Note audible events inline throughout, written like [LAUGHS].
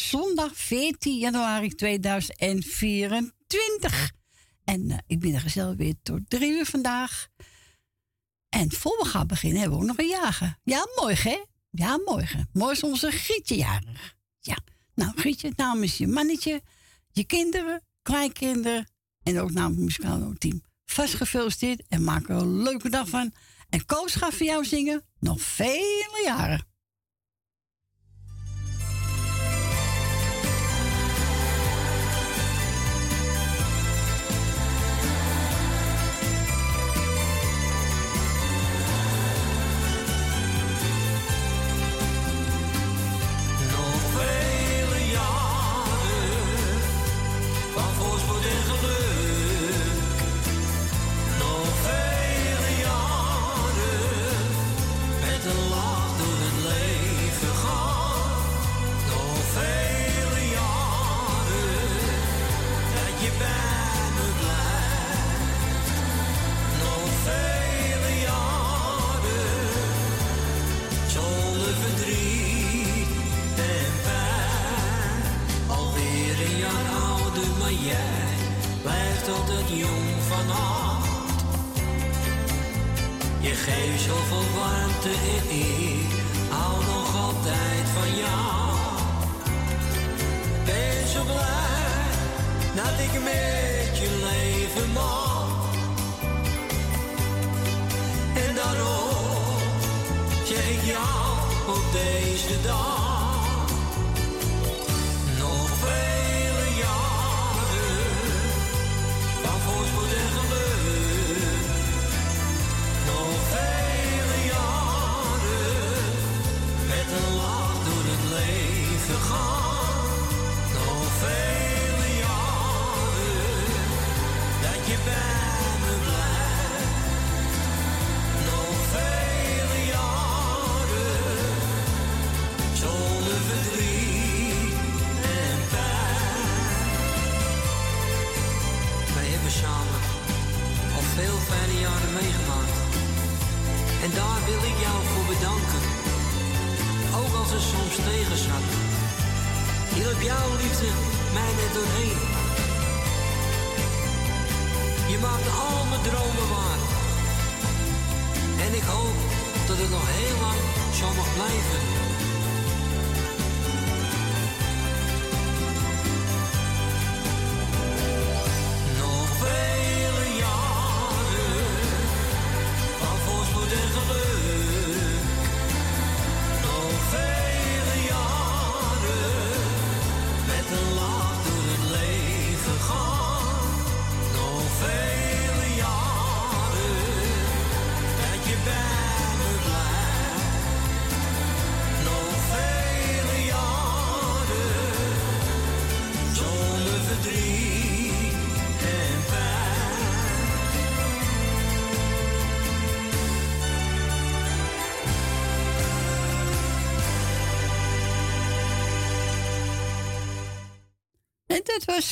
Zondag 14 januari 2024. En uh, ik ben er gezellig weer tot drie uur vandaag. En voor we gaan beginnen hebben we ook nog een jager. Ja, morgen hè? Ja, morgen. Morgen is onze Grietje jarig. Ja, nou Grietje, namens je mannetje, je kinderen, kleinkinderen en ook namens het muzikale team. Vast gefeliciteerd en maak er een leuke dag van. En Koos gaat voor jou zingen nog vele jaren.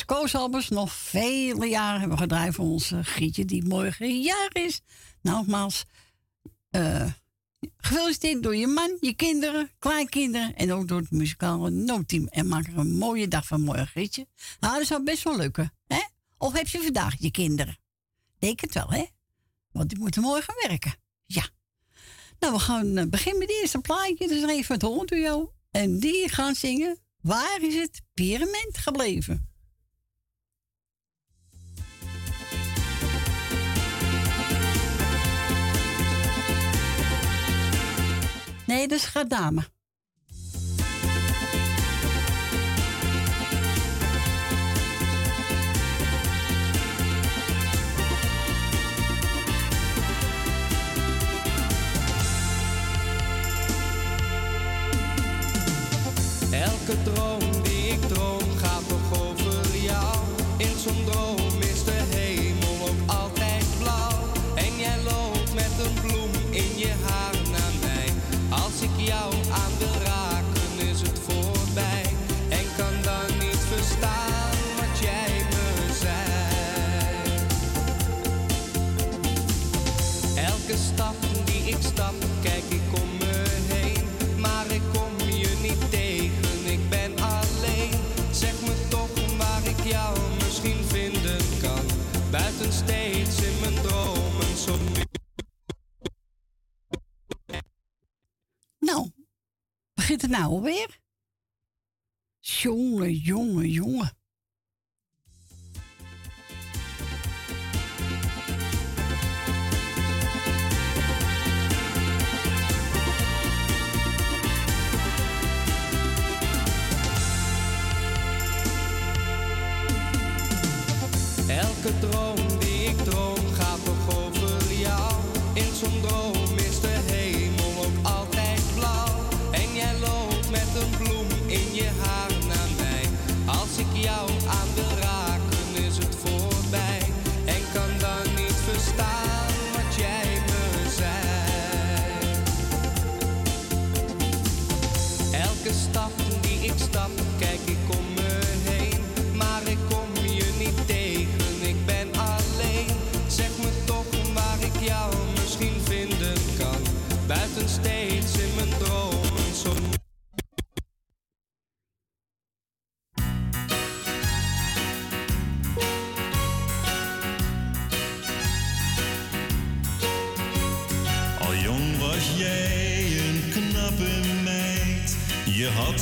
Koos Albers. Nog vele jaren hebben we gedraaid voor onze Gietje, die morgen jaar is. Nogmaals, uh, gefeliciteerd door je man, je kinderen, kleinkinderen en ook door het muzikale noodteam. En maak er een mooie dag van morgen, Gietje. Nou, dat zou best wel lukken, hè? Of heb je vandaag je kinderen? Denk het wel, hè? Want die moeten morgen werken. Ja. Nou, we gaan eh, beginnen met het eerste plaatje. Dus even het hondduo. En die gaan zingen. Waar is het pyramid gebleven? Nee, dat is dame. Elke droom elke stap die ik stap, kijk ik om me heen. Maar ik kom je niet tegen, ik ben alleen. Zeg me toch waar ik jou misschien vinden kan. Buiten steeds in mijn dromen, zo nu. Nou, begint het nou alweer? Jongen, jongen, jongen. que had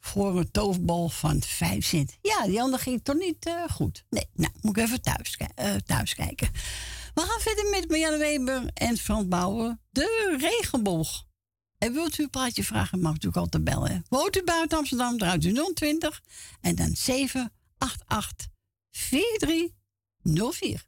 voor een toofbal van 5 cent. Ja, die andere ging toch niet eh, goed. Nee, nou, moet ik even thuis, eh, thuis kijken. We gaan verder met Marianne Weber en Frans Bouwer, de regenboog. En wilt u een praatje vragen, mag natuurlijk altijd bellen. Woont u buiten Amsterdam, draait u 020 en dan 788 4304.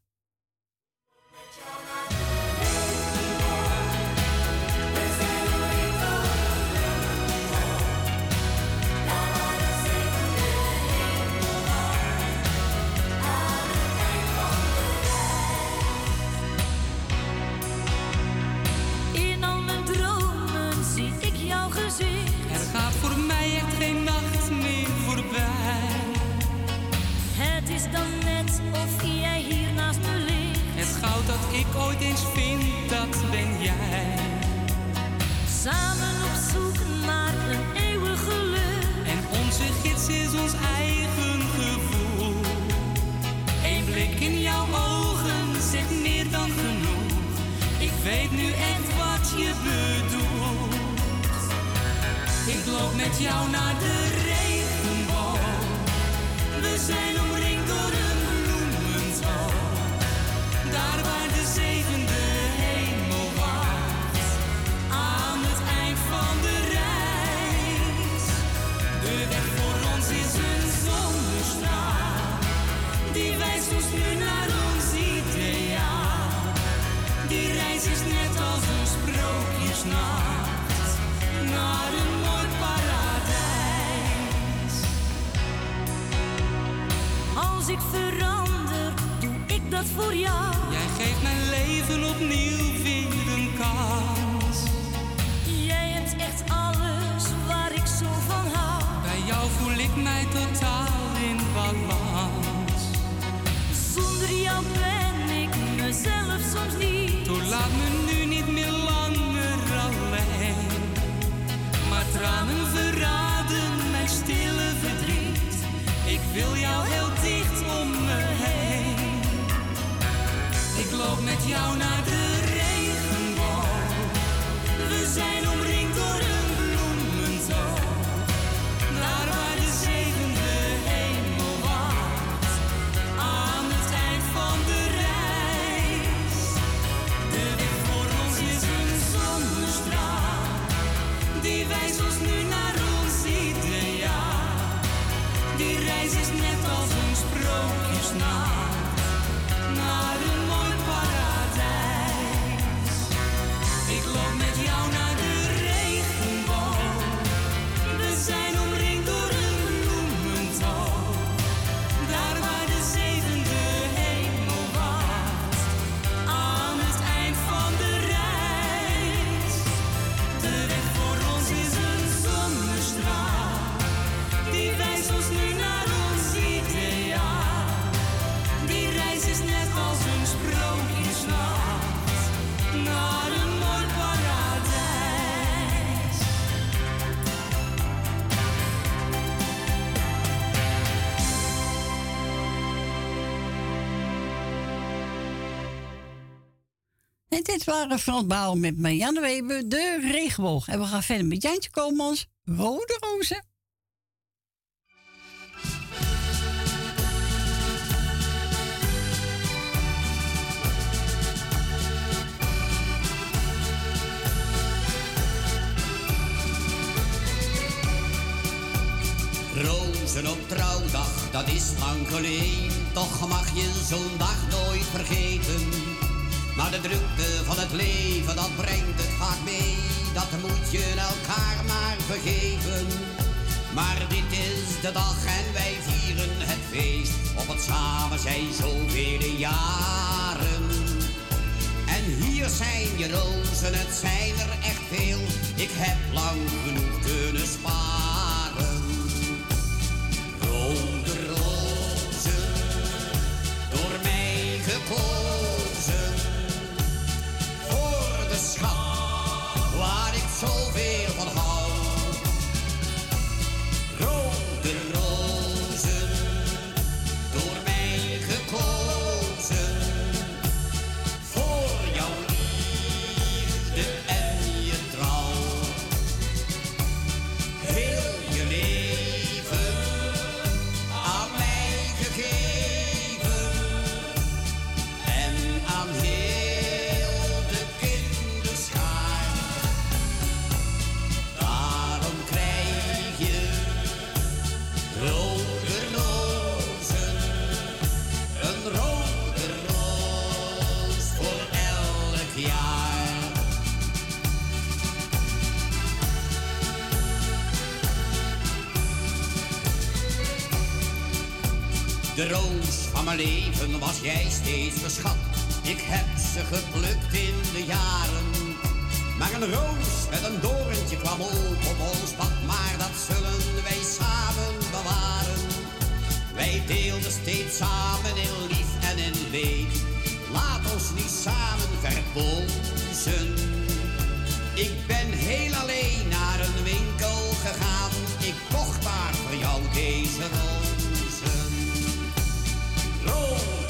Ooit eens vind, dat ben jij. Samen op zoek naar een eeuwig geluk. En onze gids is ons eigen gevoel. Eén blik in jouw ogen zegt meer dan genoeg. Ik weet nu echt wat je bedoelt. Ik loop met jou naar de Als ik verander, doe ik dat voor jou. Jij geeft mijn leven opnieuw weer een kans. Jij hebt echt alles waar ik zo van hou. Bij jou voel ik mij totaal in balans. Zonder jou ben ik mezelf soms niet. Toen laat me loop met jou dit waren Frans Bouw met Marianne Weber, de regenboog. En we gaan verder met Jantje Komans, Rode Rozen. Rozen op trouwdag, dat is lang geleden. Toch mag je zo'n dag nooit vergeten. Maar de drukte van het leven, dat brengt het vaak mee. Dat moet je elkaar maar vergeven. Maar dit is de dag en wij vieren het feest. Op het samen zijn zoveel jaren. En hier zijn je rozen, het zijn er echt veel. Ik heb lang genoeg kunnen sparen. leven was jij steeds geschat. Ik heb ze geplukt in de jaren. Maar een roos met een doorntje kwam op op ons pad. Maar dat zullen wij samen bewaren. Wij deelden steeds samen in lief en in leed. Laat ons niet samen verbozen. Ik ben heel alleen naar een winkel gegaan. Ik kocht daar voor jou deze roos. alone.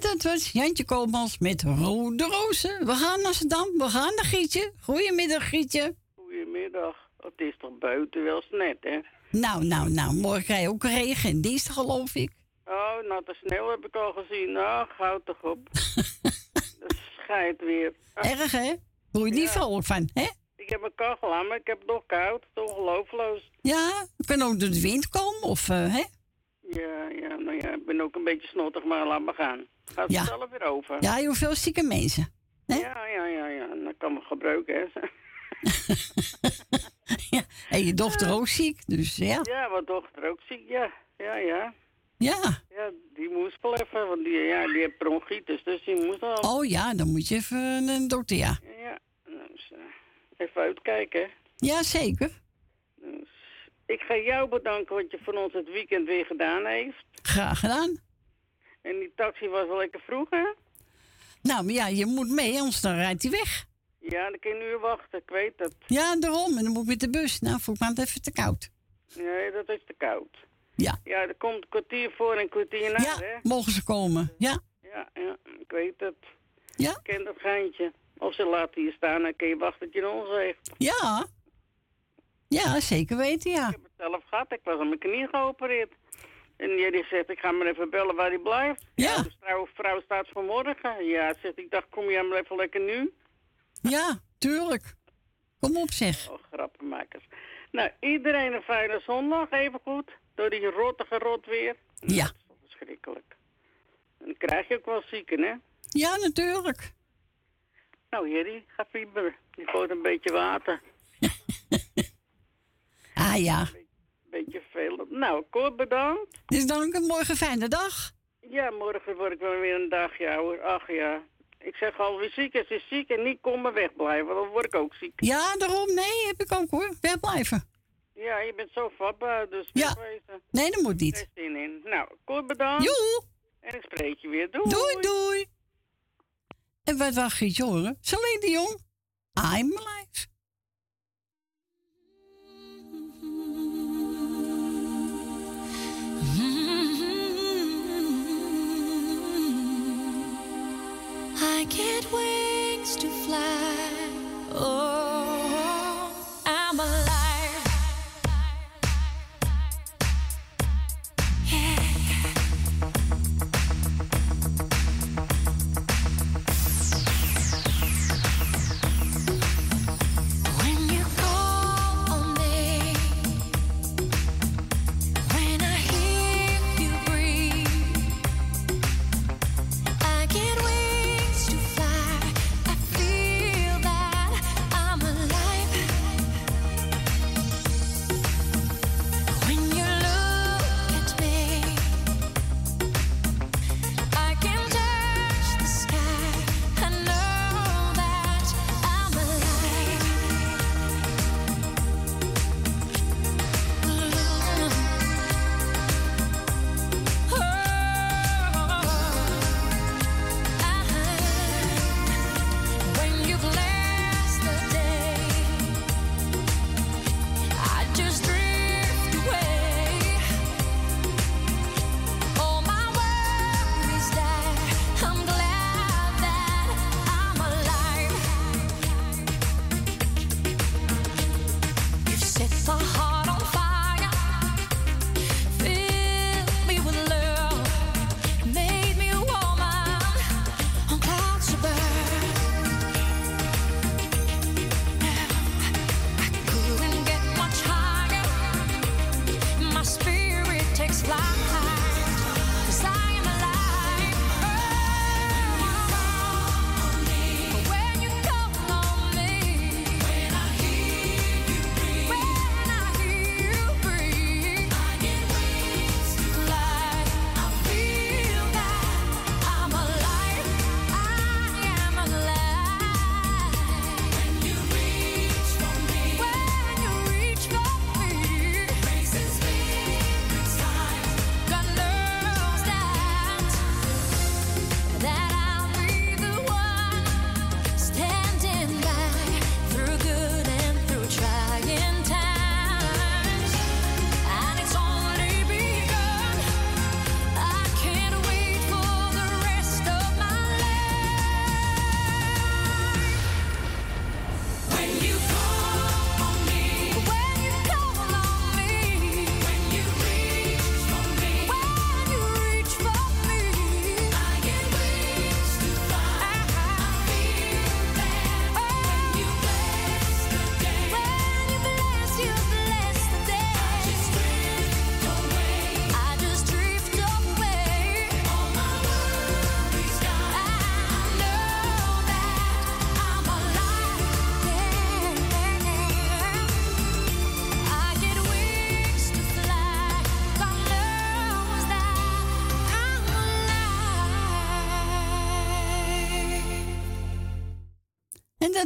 En dat was Jantje Koopmans met Rode Rozen. We gaan naar Zandam. We gaan naar Gietje. Goedemiddag, Gietje. Goedemiddag. Het is toch buiten wel net, hè? Nou, nou, nou. Morgen krijg je ook regen en dinsdag, geloof ik. Oh, natte sneeuw heb ik al gezien. Nou, goud toch op. [LAUGHS] Dat schijt weer. Erg, hè? Word je niet vrolijk van, hè? ik heb een kachel aan, maar ik heb het nog koud. Het is ongelooflijk. Ja, het kan ook door de wind komen, of, eh, hè? Ja, ja, nou ja, ik ben ook een beetje snottig, maar laat maar gaan. Gaat Ja. het zelf weer over. Ja, je hoeveel zieke mensen. hè? ja, ja, ja, ja. Dat kan me gebruiken, hè. [LAUGHS] Ja. En je dochter ook ziek, dus ja. Ja, mijn dochter ook ziek, ja. Ja, ja. Ja. Ja, die moest wel even, want die, ja, die heeft bronchitis, dus die moest al. Oh ja, dan moet je even een dokter, ja. Ja, dus, even uitkijken. Ja, zeker. Dus, ik ga jou bedanken wat je voor ons het weekend weer gedaan heeft. Graag gedaan. En die taxi was wel lekker vroeg, hè? Nou, maar ja, je moet mee, anders dan rijdt hij weg. Ja, dan kun je een uur wachten, ik weet het. Ja, daarom. En dan moet ik met de bus. Nou, vond ik maar het even te koud. Nee, dat is te koud. Ja. Ja, er komt een kwartier voor en een kwartier na, Ja, hè? mogen ze komen. Ja. Ja, ja, ik weet het. Ja. Ik ken dat geintje. Of ze laten hier staan, dan kun je wachten tot je ons heeft. Ja. Ja, zeker weten, ja. Ik heb het zelf gehad, ik was aan mijn knie geopereerd. En jij die zegt, ik ga maar even bellen waar hij blijft. Ja. de vrouw, vrouw staat vanmorgen. Ja, zegt, ik dacht, kom jij maar even lekker nu? Ja, tuurlijk. Kom op, zeg. Oh, grappenmakers. Nou, iedereen een fijne zondag, even goed. Door die rottige rot weer. Ja. Dat is toch verschrikkelijk. Dan krijg je ook wel zieken, hè? Ja, natuurlijk. Nou, Jerry, ga fieberen. Die gooit een beetje water. Ah ja. Beetje veel. Nou, kort bedankt. Dus dan een morgen fijne dag. Ja, morgen word ik wel weer een dagje ouder. Ach ja. Ik zeg al, wie ziek is, is ziek en niet komen wegblijven. want Dan word ik ook ziek. Ja, daarom. Nee, heb ik ook hoor. Wegblijven. Ja, je bent zo vatbaar, dus Ja. Nee, dat moet niet. zin in. Nou, kort bedankt. Joe. En ik spreek je weer. Doei. Doei, doei. En wat was Gietje horen? Celine Dion. I'm alive. I get wings to fly. Oh,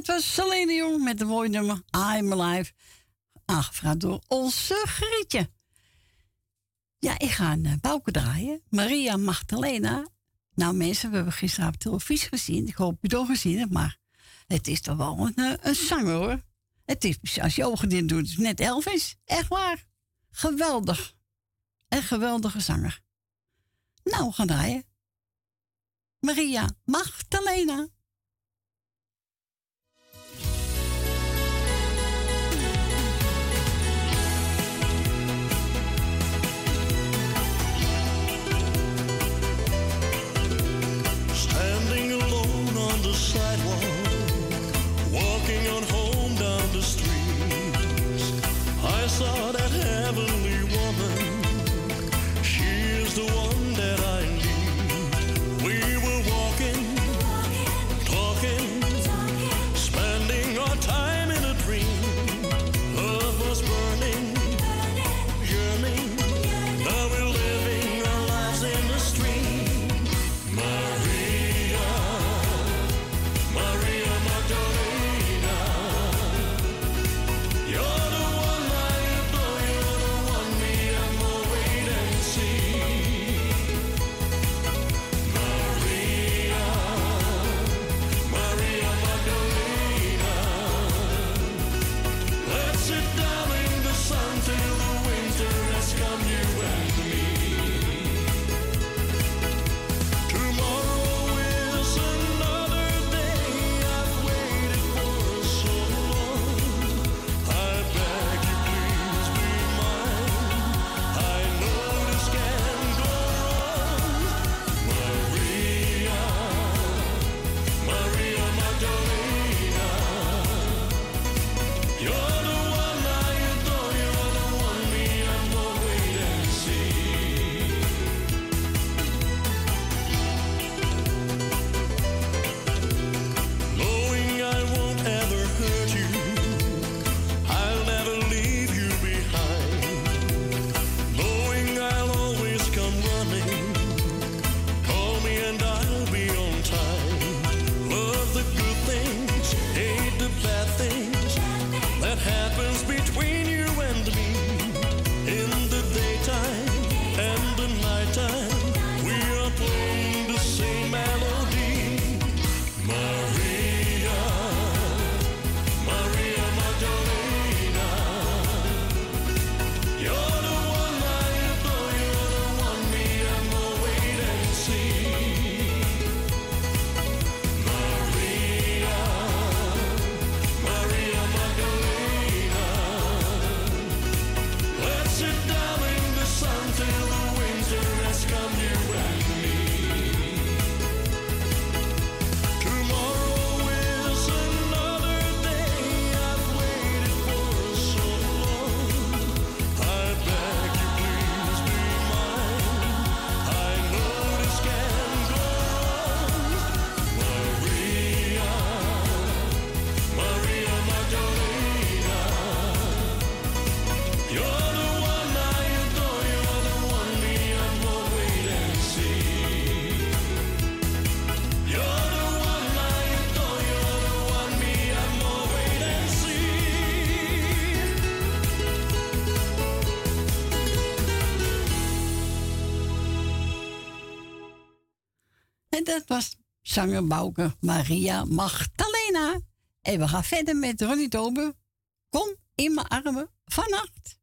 Het was Celine Jong met de mooie nummer I'm Alive. Aangevraagd door onze Grietje. Ja, ik ga een eh, bouwke draaien. Maria Magdalena. Nou mensen, we hebben gisteren op televisie gezien. Ik hoop je het gezien hebt, maar het is toch wel een, eh, zanger hoor. Het is, als je ogen dit doet, is net Elvis. Echt waar. Geweldig. Een geweldige zanger. Nou, we gaan draaien. Maria Magdalena. sidewalk, walking on home down the street. I saw that. Dat was Samuel Bouke, Maria Magdalena. En we gaan verder met Ronnie Tober. Kom in mijn armen vannacht.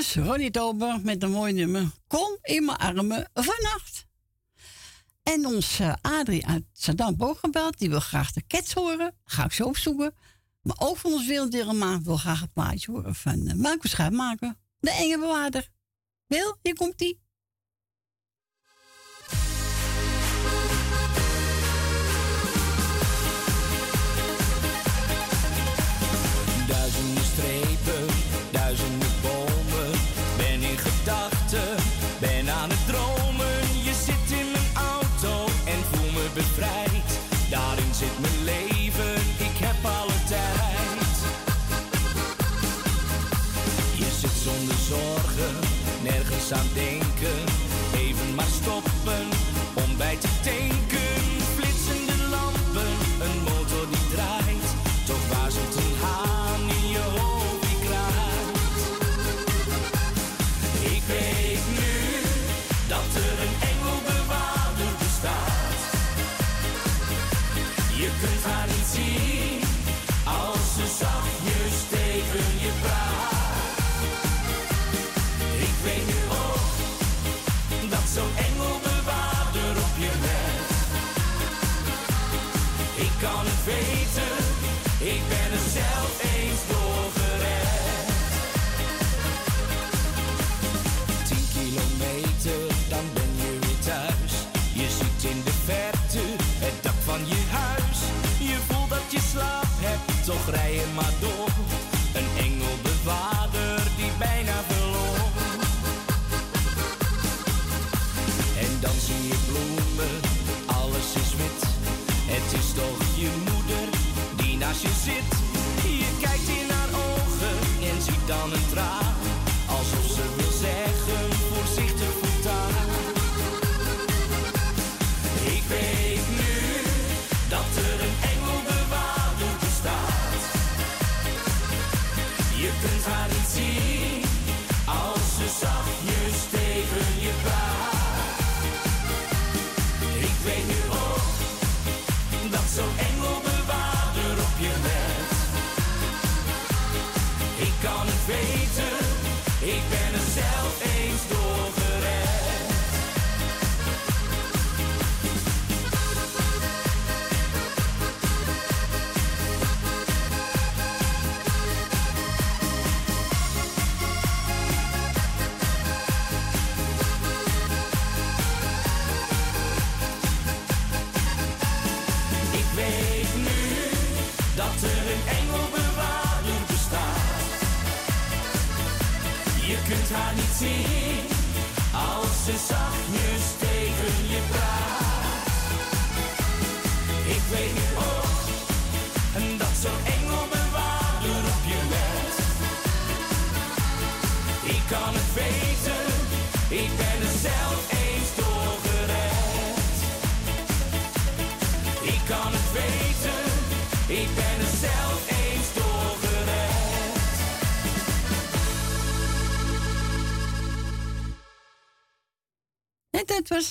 was Ronnie Tober met een mooi nummer. Kom in mijn armen vannacht. En ons eh, Adrie uit Saddam gebeld. Die wil graag de Cats horen. Ga ik zo opzoeken. Maar ook van ons werelddierenmaat wil graag een plaatje horen van uh, Marco De enge bewaarder. Wil, hier komt die. someday kan het weten, ik ben er zelf. zit. Je kijkt in haar ogen en ziet dan een traan.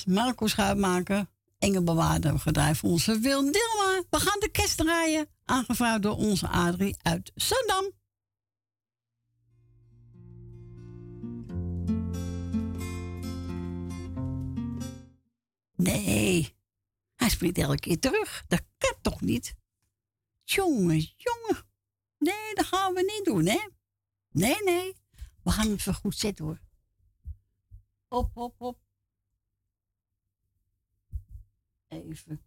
Marco Schuitmaker, Engelbewaarder gedrijf onze Wil Dilma. We gaan de kerst draaien, aangevraagd door onze Adrie uit Zandam. Nee, hij springt elke keer terug. Dat kan toch niet? Jongen, jongen. Nee, dat gaan we niet doen, hè? Nee, nee. We gaan het ver goed zetten, hoor. Op, op, op. Even,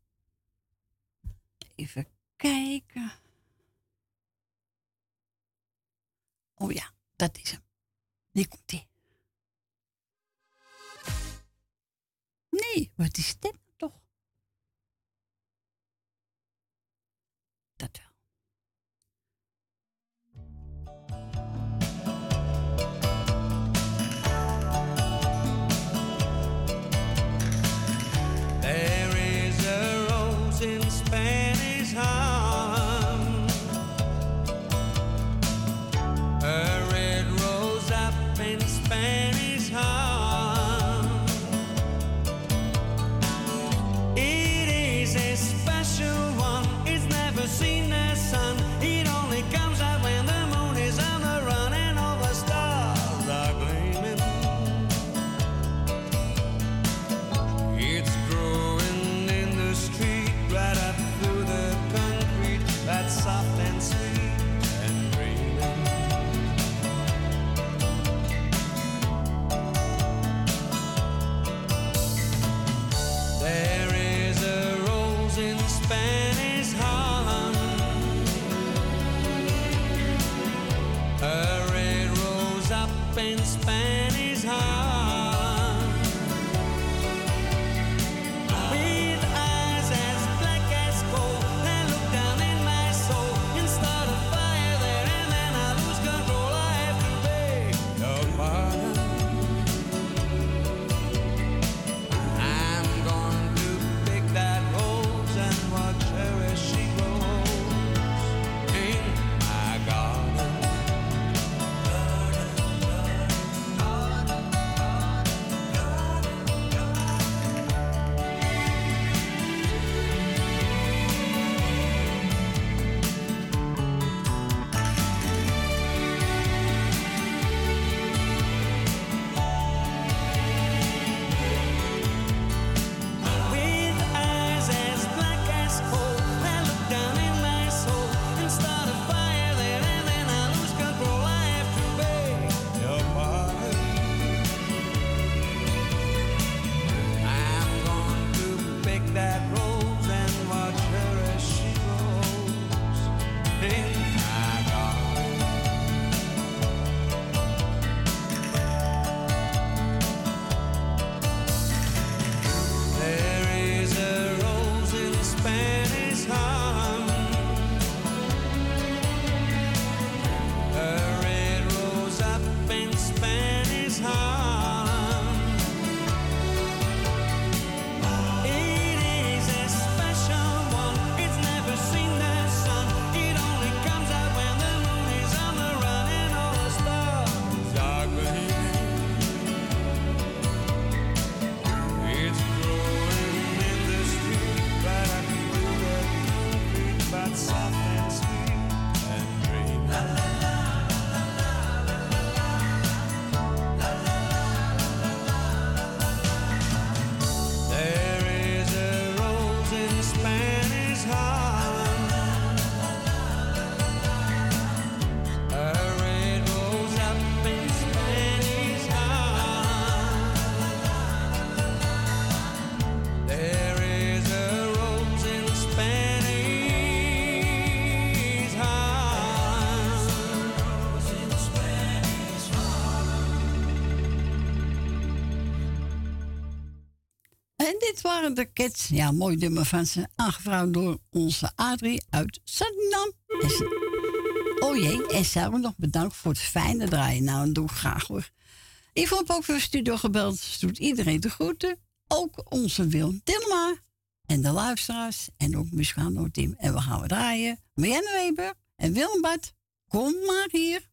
even kijken. Oh ja, dat is hem. Die komt hij. Nee, wat is dit? de Kids. Ja, mooi nummer van ze. Aangevraagd door onze Adrie uit Zandam. Oh jee, en Sarah nog bedankt voor het fijne draaien. Nou, dat doe ik graag hoor. Ik heb ook voor studio gebeld. Dus doet iedereen de groeten. Ook onze Wil Dilma. En de luisteraars. En ook Muscano Tim. En we gaan we draaien. Marianne Weber en Wilmbad, Kom maar hier.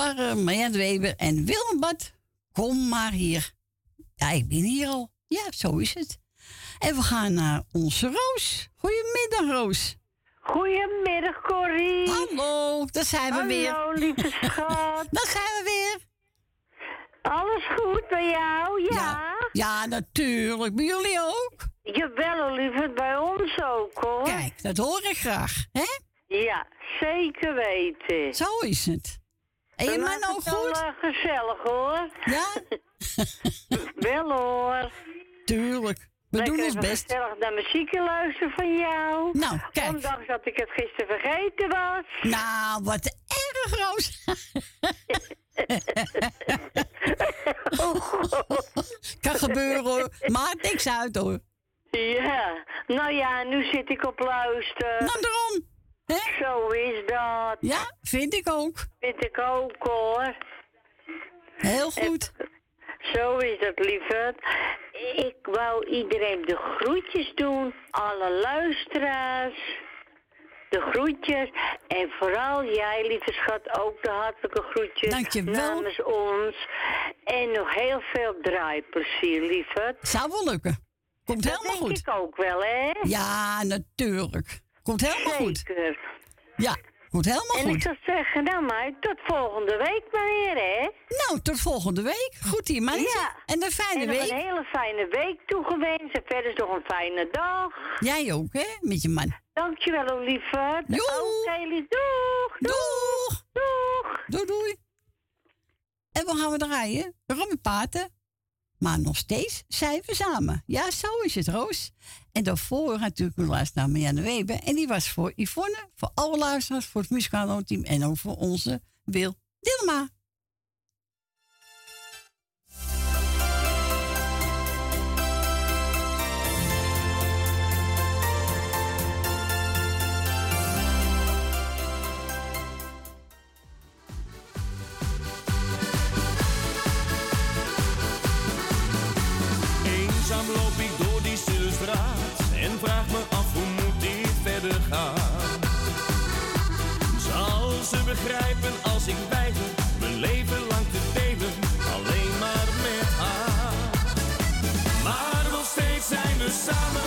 Marjan Weber en Bad. Kom maar hier. Ja, ik ben hier al. Ja, zo is het. En we gaan naar onze Roos. Goedemiddag, Roos. Goedemiddag, Corrie. Hallo, daar zijn we weer. Hallo, lieve [LAUGHS] schat. Daar zijn we weer. Alles goed bij jou? Ja. Ja, natuurlijk. Bij jullie ook. Jawel, lieve, bij ons ook, hoor. Kijk, dat hoor ik graag. Hè? Ja, zeker weten. Zo is het. En je man ook het wel, goed? eh, gezellig, hoor. Ja? [LAUGHS] Wel, hoor. Tuurlijk. We Lekker doen ons best. gezellig naar muziekje luisteren van jou. Nou, kijk. Ondanks dat ik het gisteren vergeten was. Nou, wat erg, Roos. [LAUGHS] kan gebeuren hoor. Maakt niks uit hoor. Ja, nou ja, nu zit ik op luisteren. Nou, daarom. Zo is dat. Ja, vind ik ook. Vind ik ook, hoor. Heel goed. Zo is dat, lieverd. Ik wou iedereen de groetjes doen. Alle luisteraars. De groetjes. En vooral jij, lieve schat, ook de hartelijke groetjes. Dankjewel. Namens ons. En nog heel veel draaiplezier, lieverd. Zou wel lukken. Komt Dat helemaal denk goed. ik ook wel, hè? Ja, natuurlijk. Komt helemaal goed. Zeker. Ja, komt helemaal En ik goed. zou zeggen, nou maar, tot volgende week maar weer, hè? Nou, tot volgende week. Goed hier, mensen. Ja. En een fijne en nog week. een hele fijne week toegewenst. En verder nog een fijne dag. Jij ook, hè? Met je man. Dankjewel, lieverd. Joe. Oké, lief. Doeg. Doeg. Doeg. Doei, doei. En we gaan we draaien. Robbie Paten. Maar nog steeds zijn we samen. Ja, zo is het, Roos. En daarvoor natuurlijk een luisteraar naar Marianne Weber. En die was voor Yvonne, voor alle luisteraars, voor het muzikale team en ook voor onze Wil Dilma. Ze begrijpen als ik weiger mijn leven lang te delen, alleen maar met haar. Maar nog steeds zijn we samen,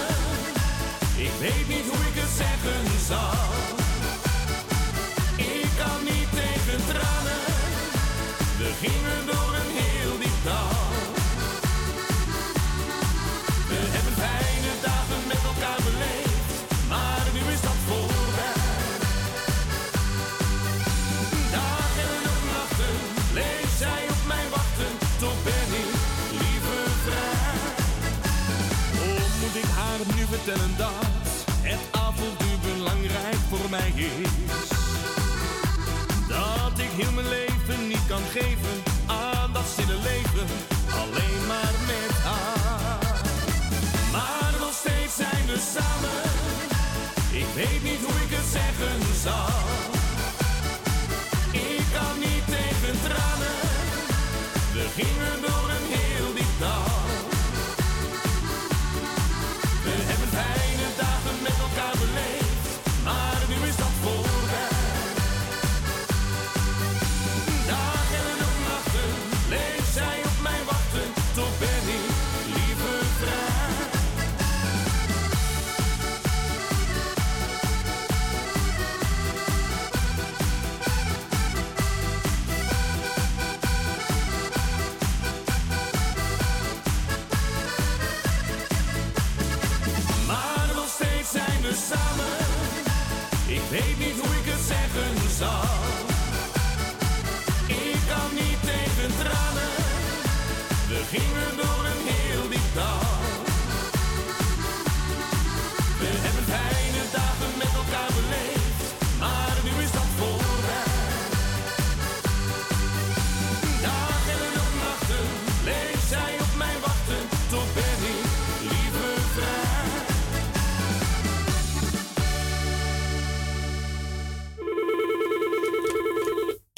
vertellen dat het avontuur belangrijk voor mij is? Dat ik heel mijn leven niet kan geven gingen door een heel diep dal. We hebben fijne dagen met elkaar beleefd, maar nu is dat voorbij. Dagen en ook nachten bleef zij op mij wachten, toch ben ik liever vrij.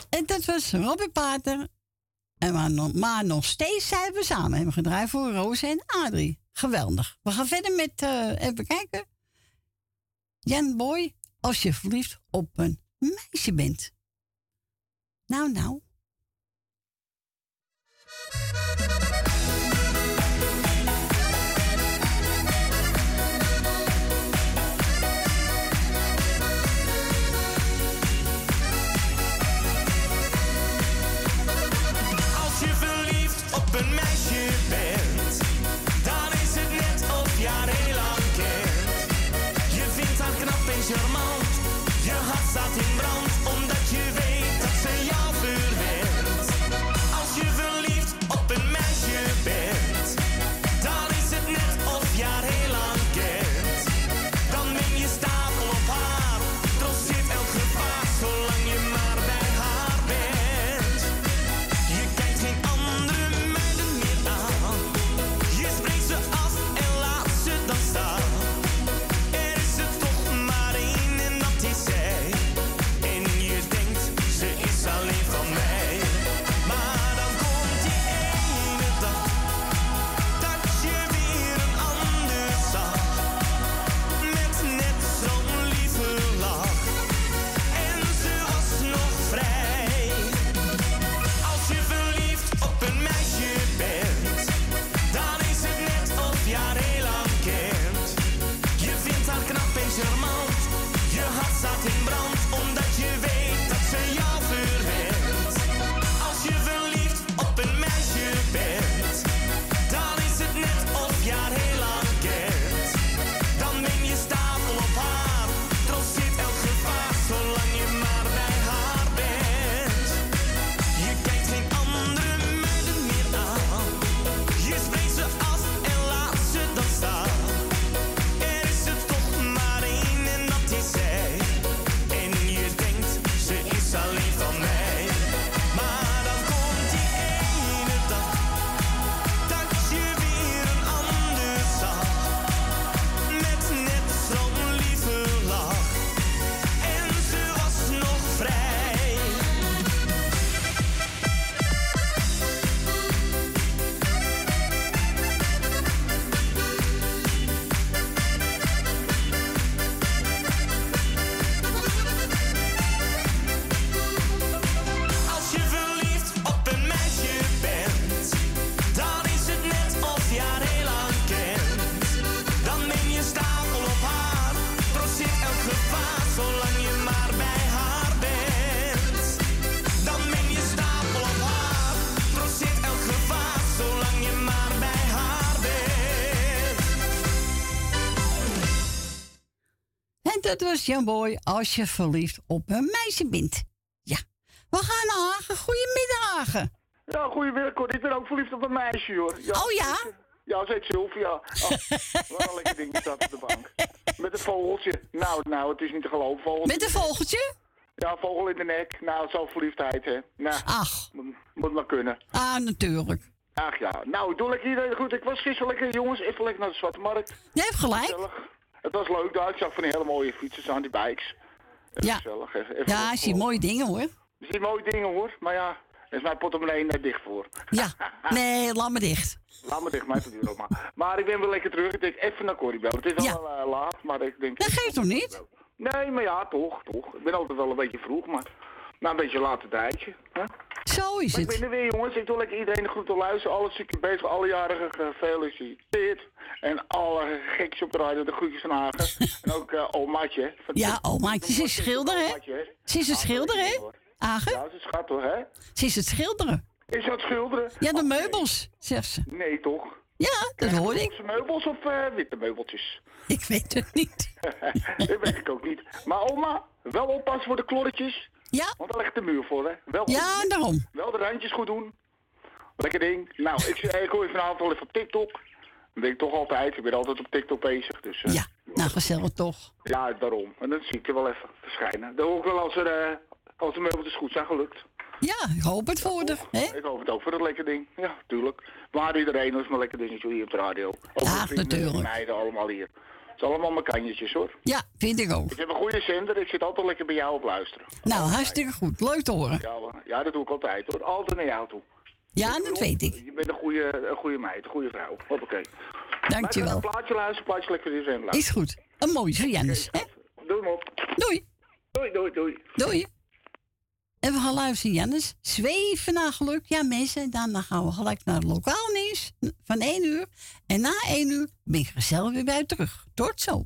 En dat was Robbie Pater. Maar, nog- steeds zijn we samen. Hebben we gedraaid voor Roos en Adrie. Geweldig. We gaan verder met, eh, even kijken. Jan Boy, als je verliefd op een meisje bent. Nou, nou. Dat was Jan Boy als je verliefd op een meisje bent. Ja. We gaan naar Hagen. Goedemiddag, Hagen. Ja, goedemiddag, Cor. Ik ben ook verliefd op een meisje, hoor. Ja, Oh ja? Ja, ze heet Sylvia. Oh, [LAUGHS] wat een lekker ding staat op de bank. Met een vogeltje. Nou, nou, het is niet te geloven. Vogeltje. Met een vogeltje? Ja, vogel in de nek. Nou, zo verliefdheid, hè. Nou, Ach. Moet, moet maar kunnen. Ah, natuurlijk. Ach ja, nou, ik doe lekker iedereen goed. Ik was gisteren lekker, jongens, even lekker naar de Zwarte Markt. Je hebt gelijk. Gezellig. Het was leuk daar. Ik zag van die hele mooie fietsers aan die bikes. Even Ja. Gezellig. Even, even Ja, ik zie mooie dingen hoor. Je ziet mooie dingen, hoor. Maar ja, is mijn portemonnee net dicht voor. Ja. [LAUGHS] Nee, laat me dicht. Laat me dicht, mijn verduur ook maar. Maar ik ben wel lekker terug. Ik denk even naar Corrie bellen. Het is al eh, laat, maar ik denk... Dat geeft toch niet? Nee, maar ja, toch, toch. Ik ben altijd wel een beetje vroeg, maar... Nou, een beetje later tijdje. Hè? Zo is Maar ik het. ben er weer, jongens. Ik doe lekker iedereen de groeten luisteren. Alle zieken bezig, alle jarigen gefeliciteerd. En alle gekjes op de radio, de groetjes van Hagen. [LAUGHS] en ook eh omaatje. Ja, omaatje, ze is schilder, hè? Ze is het schilder, hè? Agen? Ja, ze schat toch, hè? Ze is het schilderen. Is dat schilderen? Ja, de meubels, zegt ze. Nee, toch? Ja, dat hoor ik. Meubels of eh, witte meubeltjes? Ik weet het niet. [LAUGHS] dat weet ik ook niet. Maar oma, wel oppassen voor de klorretjes. Ja. Want daar ligt de muur voor, hè? Wel Ja, goed. daarom. Wel de randjes goed doen. Lekker ding. Nou, ik, ik hoor je vanavond wel even op TikTok. Dat denk ik toch altijd. Ik ben altijd op TikTok bezig. Dus, eh, Ja, nou gezellig toch. ja, daarom. En dan zie ik er wel even verschijnen. Dan hoor ik wel als, er, eh, als de meubeltjes goed zijn gelukt. Ja, ik hoop het voor de. Hè? Ik hoop het ook voor dat lekker ding. Ja, tuurlijk. Maar iedereen is maar lekker dingetje hier op de radio. Ook Ja, natuurlijk. meiden allemaal hier. Het is allemaal mijn kanjetjes hoor. Ja, vind ik ook. Ik heb een goede zender. Ik zit altijd lekker bij jou op luisteren. Nou, hartstikke goed. Leuk te horen. Ja, dat doe ik altijd hoor. Altijd naar jou toe. Ja, dat weet ik. Je bent een goede, een goede meid, een goede vrouw. Hoppakee. Dankjewel. Een plaatje luisteren, plaatje lekker in de zender Is goed. Een mooie voor hè? Doe hem op. Doei. Doei, doei, doei. Doei en we gaan luisteren, Jannes. Zweven naar geluk. Ja, mensen, daarna gaan we gelijk naar het lokaal nieuws van 1 uur. En na 1 uur ben ik er zelf weer bij terug. Tot zo.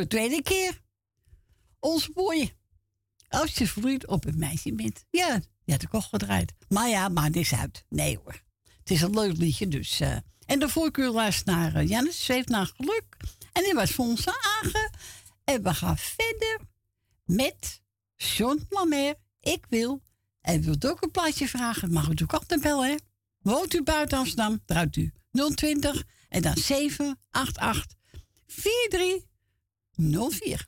voor de tweede keer. Ons mooie. Als je vroeg op een meisje bent. Ja, je hebt de al gedraaid. Maar ja, maar dit is uit. Nee hoor. Het is een leuk liedje dus. Uh. en ik u was naar eh, uh, Janus, zweef naar geluk. En die was voor ons aange. En we gaan verder met John Lamer. Ik wil. En wilt ook een plaatje vragen? Mag u natuurlijk altijd bellen, hè? Woont u buiten Amsterdam? Draait u 020 en dan 788 43 04.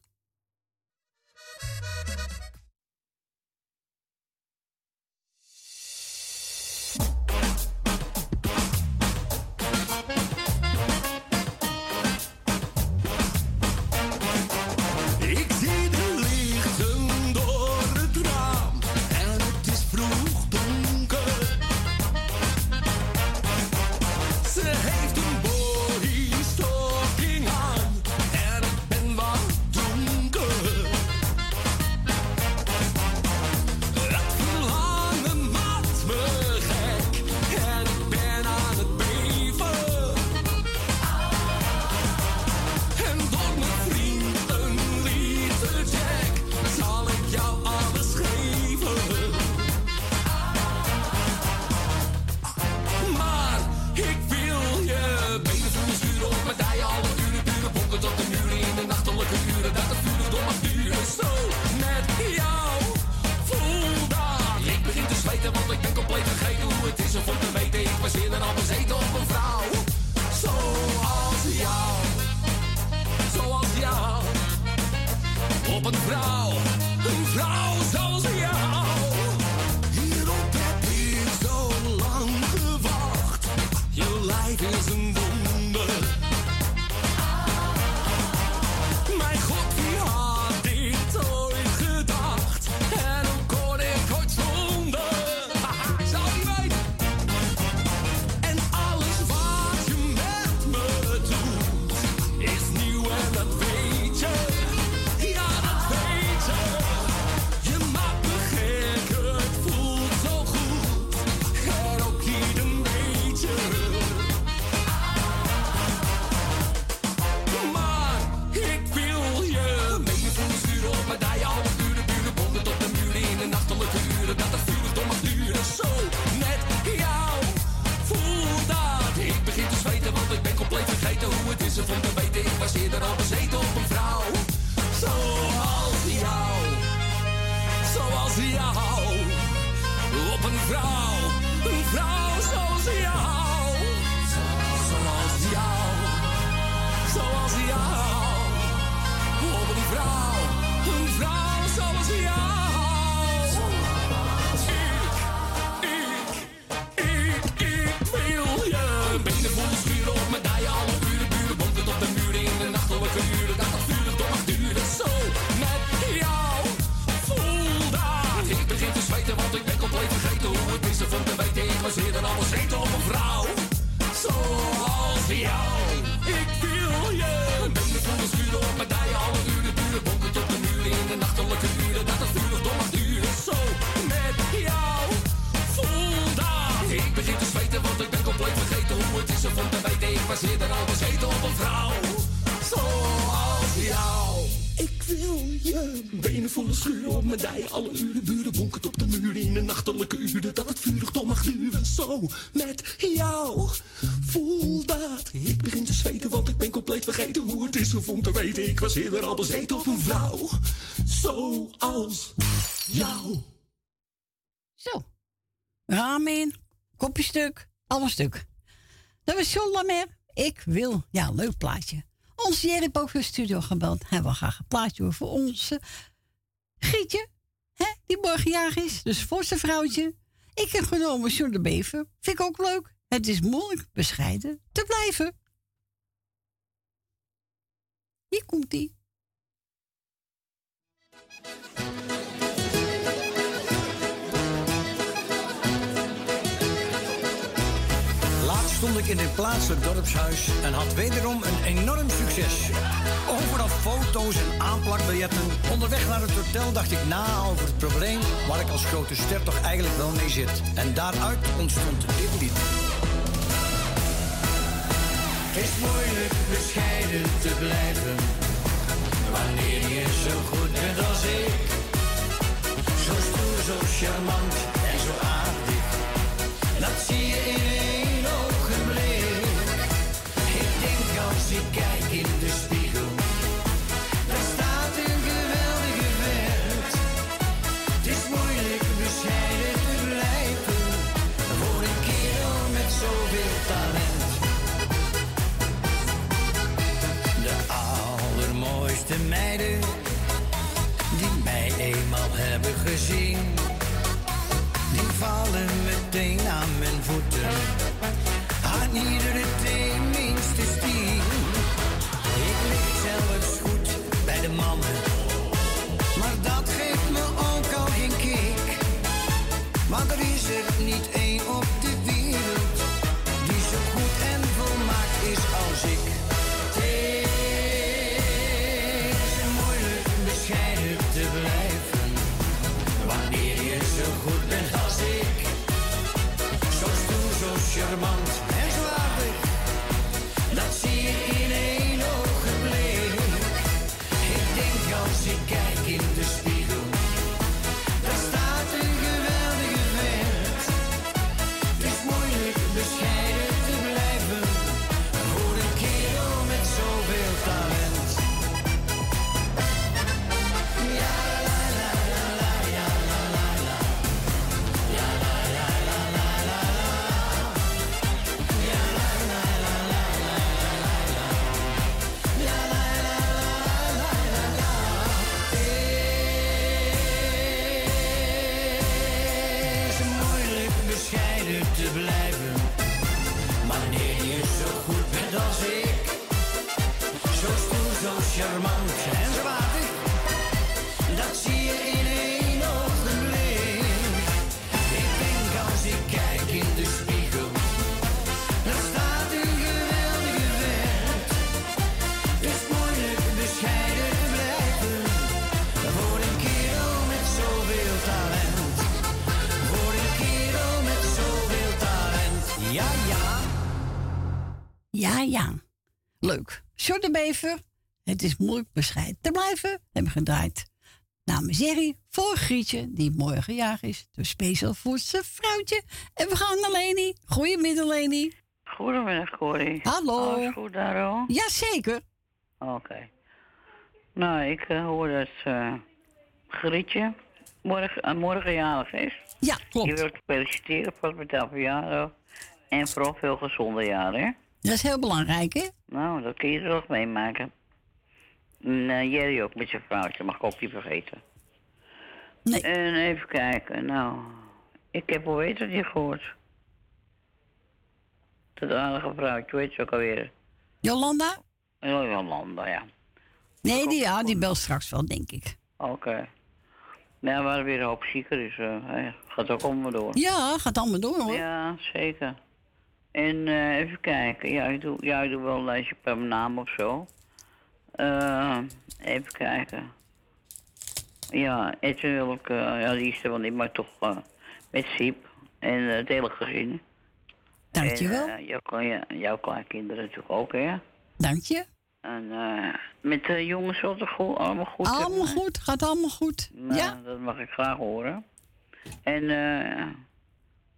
Dijen. Alle uren duren, bonken tot de muren in de nachtelijke uren. Dat het vurig door mag duren. Zo met jou voel dat. Ik begin te zweten, want ik ben compleet vergeten hoe het is om te weten. Ik was eerder al bezeten op een vrouw. Zoals jou. Ik wil je benen voelen schuren op mijn dijen. Alle uren duren, bonken tot de muren in de nachtelijke voelen schuren op mijn dij. Alle uren buren bonkend op de muren in de nachtelijke uren. Dat het vurig toch mag duren. Zo met jou. Voel dat. Ik begin te zweten, want ik ben compleet vergeten hoe het is om te weten. Ik was eerder al bezeten op een vrouw. Zoals jou. Zo. Ramen, kopje stuk, allemaal stuk. Dat was John Lamer. Ik wil. Ja, leuk plaatje. Onze Jerry heeft studio gebeld. Hij wil graag een plaatje voor onze Gietje. Hè, die morgen jarig is. Dus voor vrouwtje. Ik heb genomen John de Bever. Vind ik ook leuk. Het is moeilijk bescheiden te blijven. Hier komt stond ik in dit plaatselijk dorpshuis en had wederom een enorm succes. Overal foto's en aanplakbiljetten. Onderweg naar het hotel dacht ik na over het probleem waar ik als grote ster toch eigenlijk wel mee zit. En daaruit ontstond dit lied. Het is moeilijk bescheiden te blijven. Wanneer je zo goed bent als ik. Zo stoer, zo charmant en zo aardig. Dat zie je in denk als Ja, ja. Leuk. Short de Bever. Het is moeilijk bescheiden te blijven. Hebben gedraaid. Namens Jerry voor Grietje, die morgen jarig is. Dus speciaal voor zijn vrouwtje. En we gaan naar Leni. Goedemiddag, Leni. Goedemiddag, Corrie. Hallo. Alles goed daar al? Jazeker. Oké. Nou, ik eh, hoor dat eh Grietje morgen, eh, morgen jarig is. Ja, klopt. Je wilt feliciteren voor met haar verjaardag. En vooral veel gezonde jaren, hè? Dat is heel belangrijk, hè? Nou, dat kun je toch meemaken. En eh, Jerry ook met zijn vrouwtje, mag ik ook niet vergeten. Nee. En even kijken, nou... Ik heb hoe heet het je gehoord? Dat aardige vrouwtje, heet ze ook alweer? Jolanda? Oh, Jolanda, ja. Nee, die, ja, die belt straks wel, denk ik. Oké. Nou, we waren weer een hoop zieker, dus eh, gaat ook allemaal door. Ja, gaat allemaal door, hoor. Ja, zeker. En eh, even kijken. Ja, ik doe, ja, ik doe wel een lijstje per naam of zo. Eh, even kijken. Ja, Edwin wil ik, ja, die is er wel niet, maar toch eh, met Siep en het hele gezin. Dankjewel. En, jouw, kle- jouw kleinkinderen natuurlijk ook, hè? Dank je. En eh, met de jongens was het goed, allemaal goed. Allemaal goed, gaat allemaal goed. Nou, ja. dat mag ik graag horen. En eh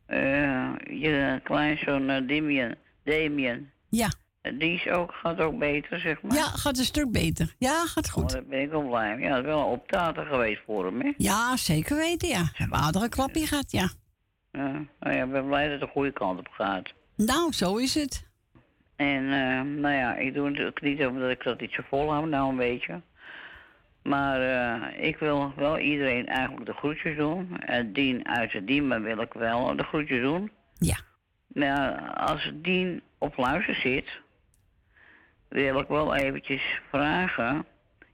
eh je kleinzoon uh, Damien, Damien, Ja. eh, die is ook, gaat ook beter, zeg maar. Ja, gaat een stuk beter. Ja, gaat Oh, goed. daar ben ik wel blij mee. Ja, het is wel een optater geweest voor hem, hè? Ja, zeker weten, ja. Hebben we aardige klapje gehad, ja. Ja, nou ja, ik ben blij dat het de goede kant op gaat. Nou, zo is het. En eh, nou ja, ik doe natuurlijk niet omdat ik dat niet zo volhoud, nou een beetje. Maar eh, ik wil wel iedereen eigenlijk de groetjes doen. En Dien uit het Diemen wil ik wel de groetjes doen. Ja. Nou, als Dien op luister zit, wil ik wel eventjes vragen.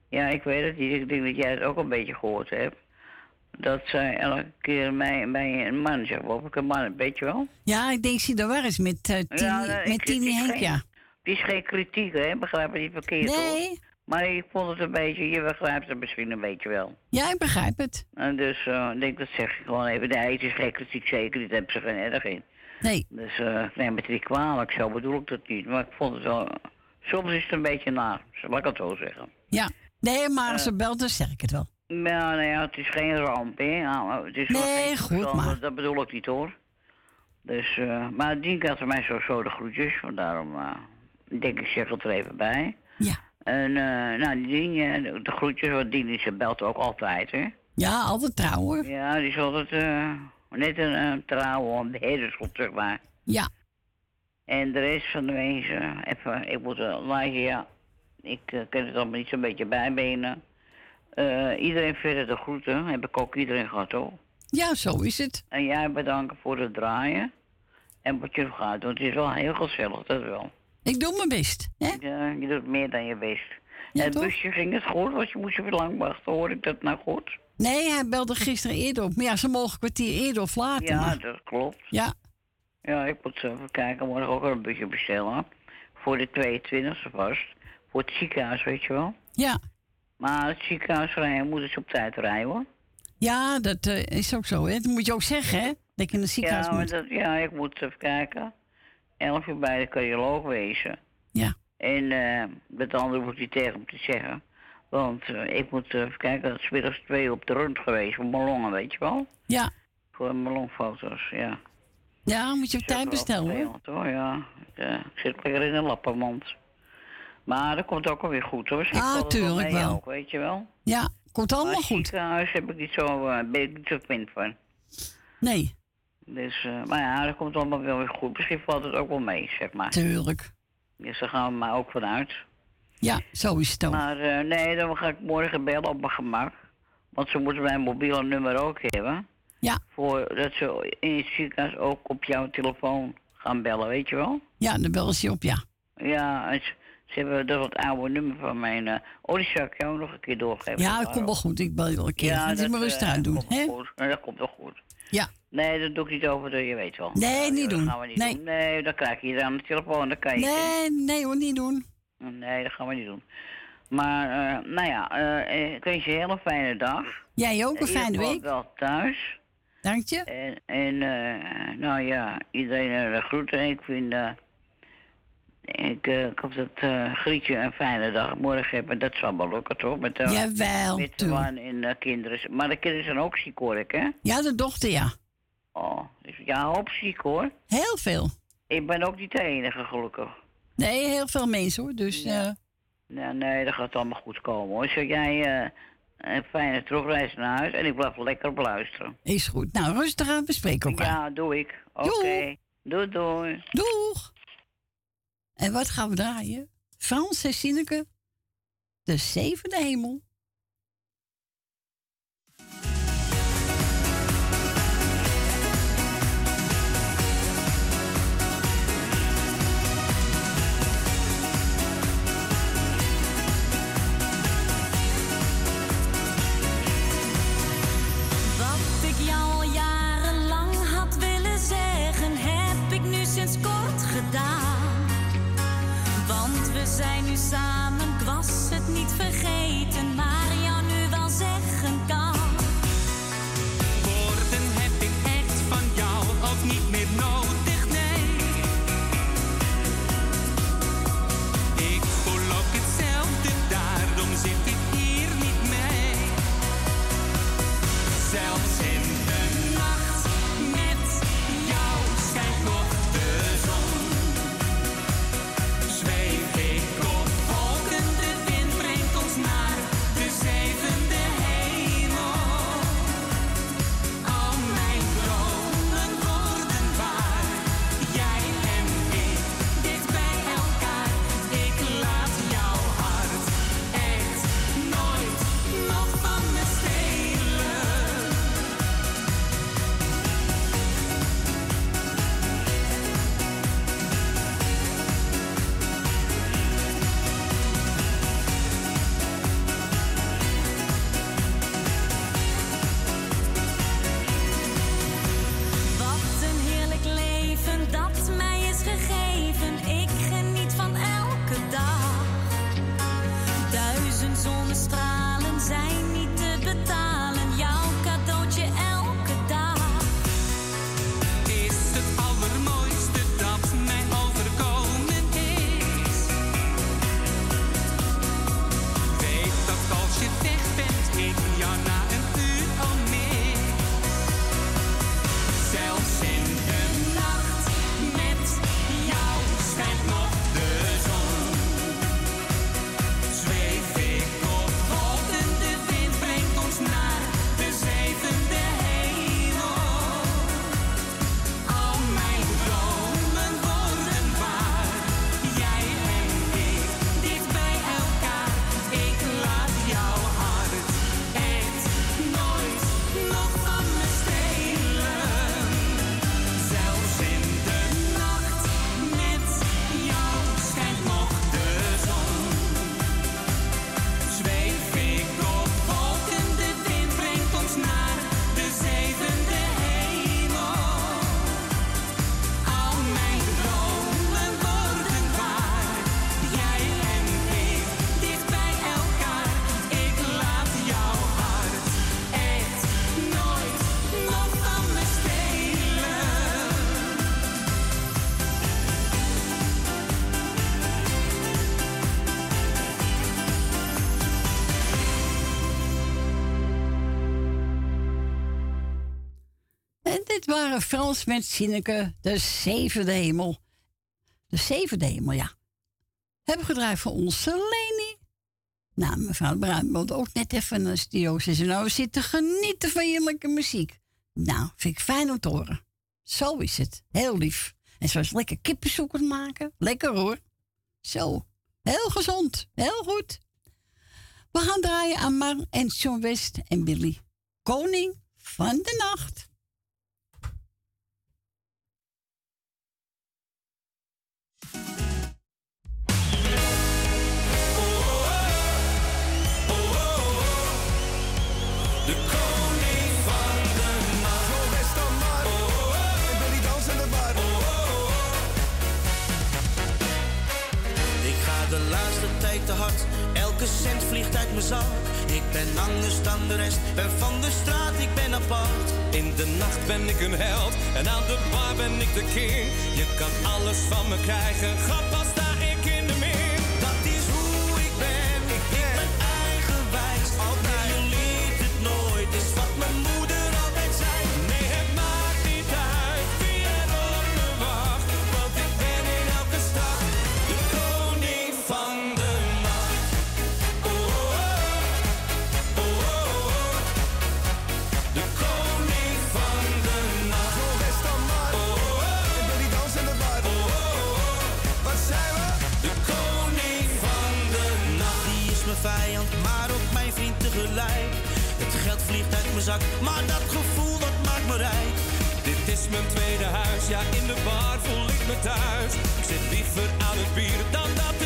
Ja, ik weet het niet. Ik denk dat jij het ook een beetje gehoord hebt. Dat zij elke keer mij, bij een man zegt, of ik een man weet je wel? Ja, ik denk zie er waar is met eh Tini, Ja, nee, met ik- Tini het is Henk, geen- ja. Het is geen kritiek, hè? Begrijp me niet verkeerd, Nee. hoor. Maar ik vond het een beetje, je begrijpt het misschien een beetje wel. Ja, ik begrijp het. En dus eh, ik denk, dat zeg ik gewoon even. Nee, het is geen kritiek, zeker. Daar hebben ze geen erg in. Nee. Dus eh ik neem het niet kwalijk, zo bedoel ik dat niet. Maar ik vond het wel... Soms is het een beetje naar, laat ik het zo zeggen. Ja. Nee, maar als ze belt, dan zeg ik het wel. Ja, nou ja, het is geen ramp, hè. Nou, het is wel Nee, geen goed, maar- Dat bedoel ik niet, hoor. Dus, eh, maar die had mij sowieso de groetjes, want daarom eh, denk ik, zeg het er even bij. Ja. En, eh, nou, die, eh, de, de groetjes, want die, ze belt ook altijd, hè. Ja, altijd trouw hoor. Ja, die is altijd eh, net een uh, trouwe beheerderschap, zeg maar. Ja. En de rest van de mensen, even, ik moet een lijstje, ja. Ik eh, ken het allemaal niet zo'n beetje bijbenen. Iedereen verder de groeten, heb ik ook iedereen gehad, hoor. Ja, zo is het. En jij bedanken voor het draaien. En wat je gaat doen. Het is wel heel gezellig, dat wel. Ik doe mijn best. Hè? Ja, je doet meer dan je best. Ja, en het toch? busje ging het goed, want je moest je lang wachten. Hoor ik dat nou goed? Nee, hij belde gisteren eerder op. Maar ja, ze mogen een kwartier eerder of later. Ja, maar- dat klopt. Ja. Ja, ik moet even kijken. Morgen ook een busje bestellen. Voor de 22e vast. Voor het ziekenhuis, weet je wel. Ja. Maar het ziekenhuis rijden moeten ze op tijd rijden, hoor. Ja, dat eh, is ook zo. Hè? Dat moet je ook zeggen, hè? Dat je in het ziekenhuis Ja, maar moet. dat, ja, ik moet even kijken. 11 uur bij de cardioloog wezen. Ja. En eh met andere moet hij tegen hem te zeggen. Want eh, ik moet even kijken, dat is middags twee op de rund geweest voor mijn longen, weet je wel? Ja. Voor mijn longfoto's, ja. Ja, moet je op tijd bestellen, hoor. Hoor, ja. Ik, eh, ik zit lekker in een lappenmand. Maar dat komt ook alweer goed hoor. Ah, het tuurlijk wel. Ook, weet je wel. Ja, komt allemaal maar goed. ziekenhuis heb ik niet zo, eh, ben ik niet zo van. Nee, Dus, eh, maar ja, dat komt allemaal wel weer goed. Misschien valt het ook wel mee, zeg maar. tuurlijk. Dus daar gaan we maar ook vanuit. Ja, zo is het ook. Maar eh, nee, dan ga ik morgen bellen op mijn gemak. Want ze moeten mijn mobiele nummer ook hebben. Ja. Voordat ze in het ziekenhuis ook op jouw telefoon gaan bellen, weet je wel? Ja, dan bellen ze je op, ja. Ja, ze, ze hebben dat wat oude nummer van mijn... eh oh, die zal ik jou nog een keer doorgeven. Ja, dat komt wel goed. Ik bel je wel een keer. Ja, dat, maar rustig eh, aan doen, hè? dat komt wel goed. Ja. Nee, dat doe ik niet over, je weet wel. Nee, Ja, niet dat doen. gaan we niet Nee. doen. Nee, dan krijg je aan de telefoon, dat kan je niet. Nee, nee hoor, niet doen. Nee, dat gaan we niet doen. Maar, eh, nou ja, eh, ik wens je een hele fijne dag. Jij ook, een fijne week. wel thuis. Dank je. En, en eh, nou ja, iedereen eh, de groeten. Ik vind, ik, ik hoop dat Grietje een fijne dag morgen heeft. En dat zal wel lukken, toch? Met, Jawel, met de man en de kinderen. Maar de kinderen zijn ook ziek, hoor ik, hè? Ja, de dochter, ja. Oh, dus ja, hoop ziek, hoor. Heel veel. Ik ben ook niet de enige, gelukkig. Nee, heel veel mensen hoor. Dus eh, Ja, nee, dat gaat allemaal goed komen, hoor. Zeg jij eh, een fijne terugreis naar huis en ik blijf lekker beluisteren. is goed. Nou, rustig aan, we spreken elkaar. Ja, doe ik. Oké. Doei, doei. Doeg! En wat gaan we draaien? Frans en Sineke, de zevende hemel. We waren Frans met Sineke, de zevende hemel. De zevende hemel, ja. Hebben gedraaid voor onze Leni. Nou, mevrouw Bruin wilde ook net even de studio. Ze nou, zitten genieten van je muziek. Nou, vind ik fijn om te horen. Zo is het. Heel lief. En zo is lekker kippensoeken maken. Lekker hoor. Zo. Heel gezond. Heel goed. We gaan draaien aan Mar en John West en Billy. Koning van de nacht. De koning van de nacht. Zo best dan maar. En Billy dansen de bar. Ik ga de laatste tijd te hard, elke cent vliegt uit mijn zak. Ik ben anders dan de rest, ben van de straat, ik ben apart. In de nacht ben ik een held en aan de bar ben ik de king. Je kan alles van me krijgen, grap als sta maar dat gevoel dat maakt me rijk. Dit is mijn tweede huis, ja in de bar voel ik me thuis. Ik zit liever aan het bier dan dat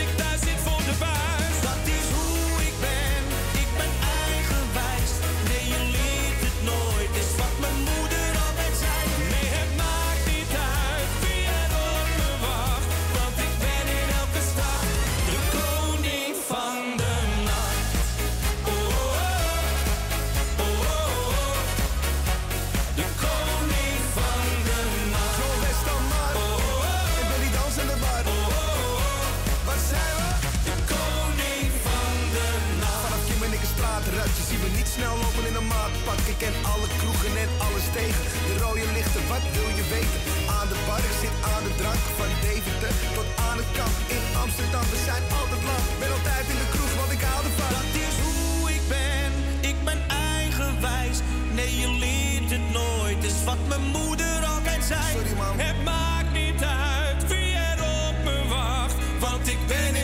ken alle kroegen en alles tegen. De rode lichten, wat wil je weten? Aan de bar, ik zit aan de drank. Van Deventer tot aan het kamp in Amsterdam. We zijn altijd lang, ben altijd in de kroeg, want ik hou ervan. Dat is hoe ik ben, ik ben eigenwijs. Nee, je leert het nooit, is wat mijn moeder altijd zei. Sorry man. Het maakt niet uit wie er op me wacht, want ik ben in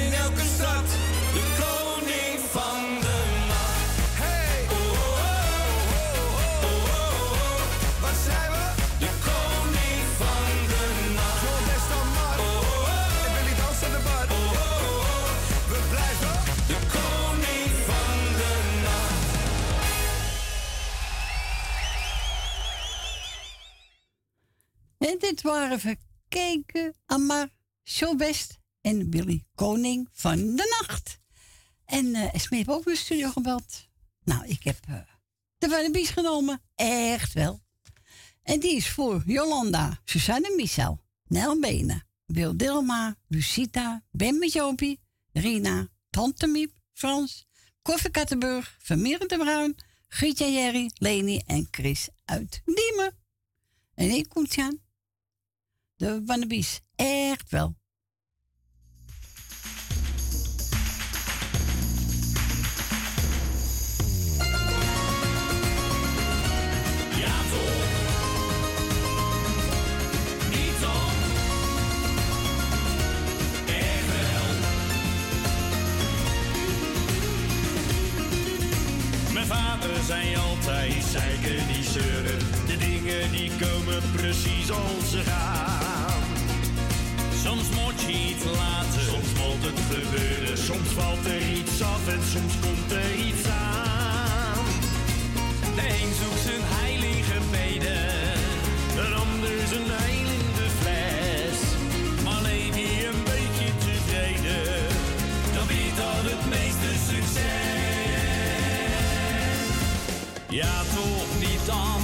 Dit waren even kijken, Amar, Showbest en Billy, koning van de nacht. En eh Esme heeft ook de studio gebeld. Nou, ik heb eh de Wannabies genomen. Echt wel. En die is voor Jolanda, Suzanne Michel, Nel Benen, Wil Dilma, Lucita, Ben Rina, Tante Miep, Frans, Koffie Kattenburg, Vermeer de Bruin, Gietje Jerry, Leni en Chris uit Diemen. En ik komt aan. De Wannabies. Echt wel. Mijn vader zei altijd, zeiken die zeuren. De dingen die komen precies als ze gaan. Af en soms komt er iets aan. De een zoekt zijn heilige beden, een ander zijn heil in de fles. Leef je een beetje tevreden, dan weet dat het meeste succes. Ja, toch niet dan,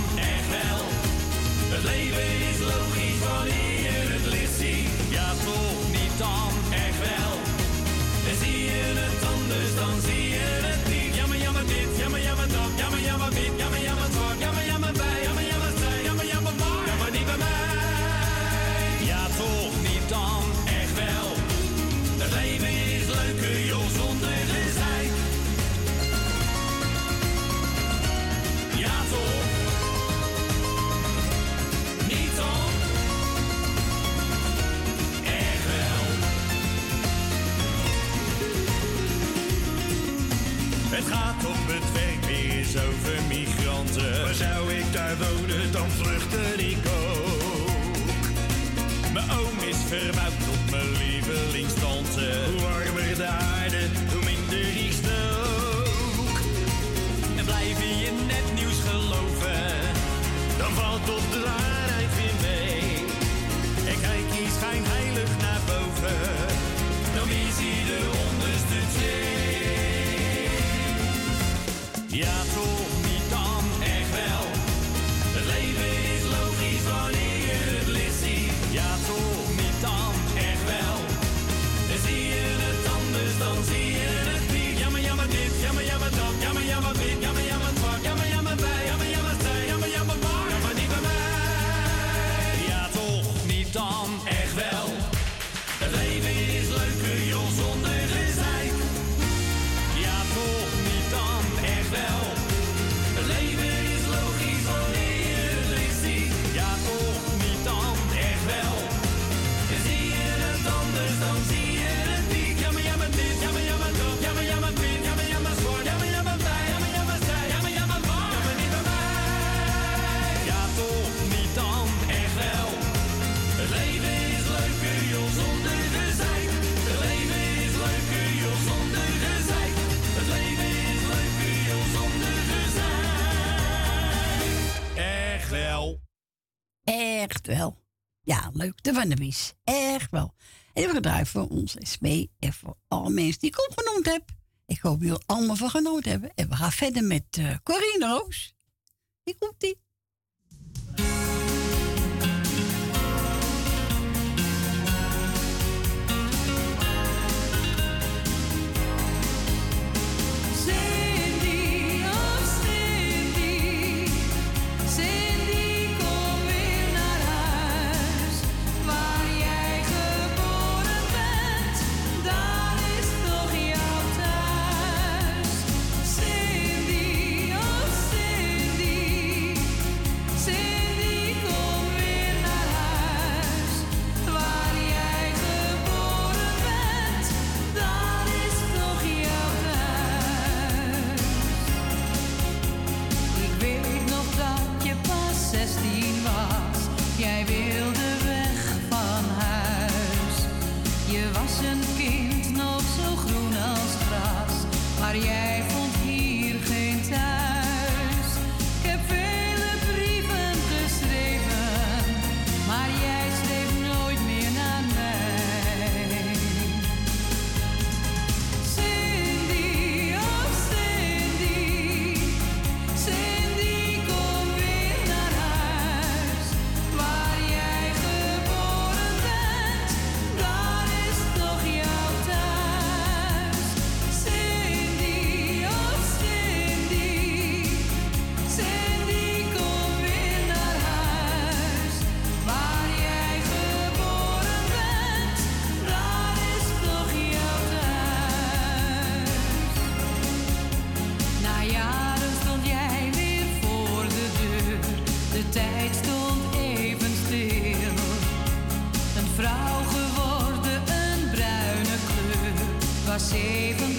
over migranten. Maar zou ik daar wonen, dan vluchtte ik ook. Mijn oom is verbouwd tot mijn lievelingstante. Hoe warmer daar. Echt wel. Ja, leuk. De Van de Wies. Echt wel. En we gedraaid voor ons mee en voor alle mensen die ik opgenoemd heb. Ik hoop jullie allemaal van genoten hebben. En we gaan verder met uh, Corine Roos. Die komt die. zeven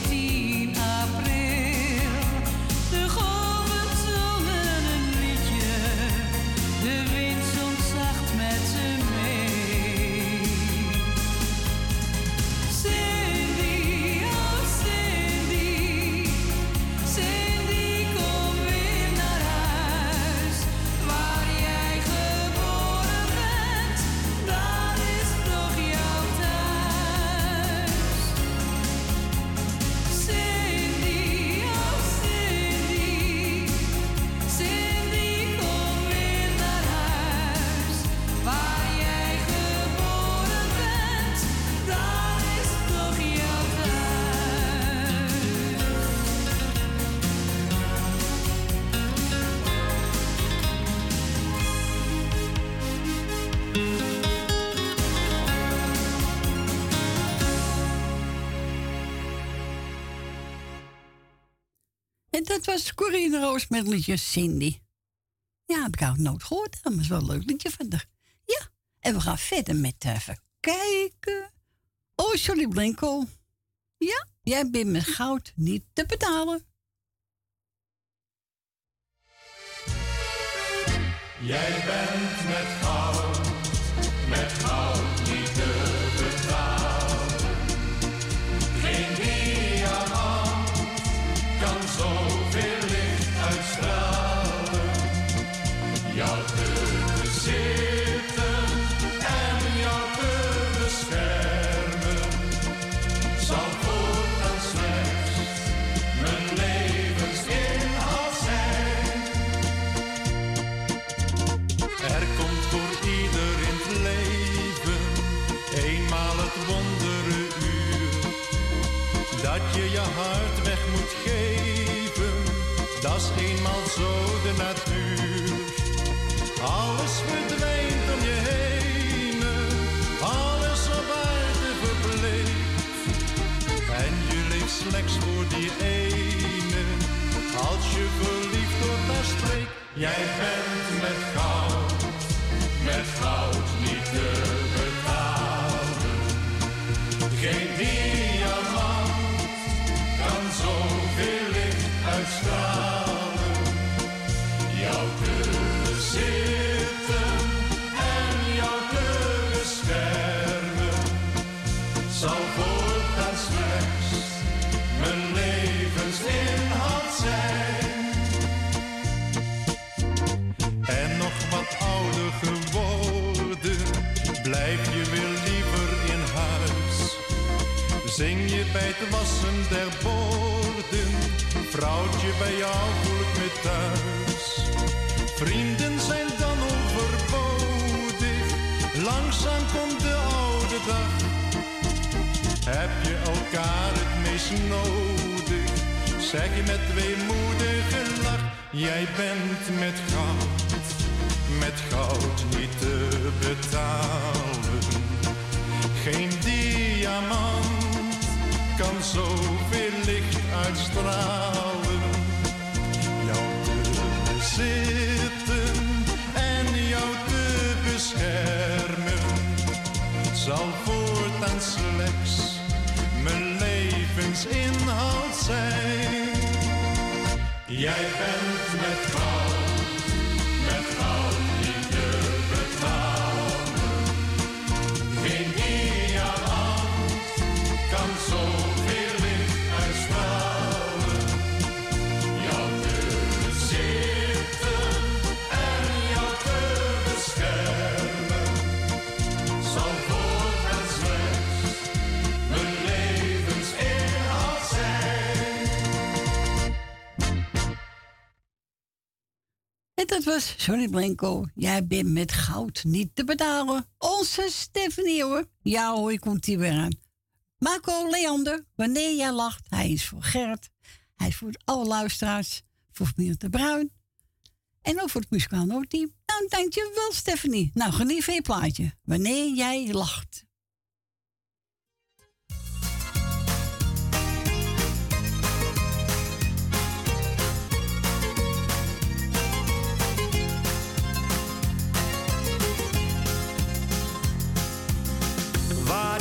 dat was Corine Roos Cindy. Ja, heb ik ook nooit gehoord, maar is wel een leuk liedje vandaag. Ja, en we gaan verder met eh, even kijken. Oh, sorry Blinko. Ja, jij bent met goud niet te betalen. Jij bent met Alles verdwijnt om je heen, alles op aarde verbleekt. En je leeft slechts voor die ene, als je verliefd wordt, daar spreekt. Jij bent bij het wassen der borden, vrouwtje bij jou voel ik me thuis. Vrienden zijn dan overbodig, langzaam komt de oude dag. Heb je elkaar het meest nodig, zeg je met weemoedige lach. Jij bent met goud, met goud niet te betalen. Geen diamant kan zoveel licht uitstralen. Jou te bezitten en jou te beschermen zal voortaan slechts mijn levensinhoud zijn. Jij bent Dat was Sorry Blanco. Jij bent met goud niet te betalen. Onze Stephanie hoor. Ja hoor, komt hier weer aan. Marco Leander, wanneer jij lacht. Hij is voor Gert. Hij is voor alle luisteraars. Voor de Bruin. En ook voor het muzikaal noodteam. Nou, dankjewel Stephanie. Nou, geniet van je plaatje. Wanneer jij lacht.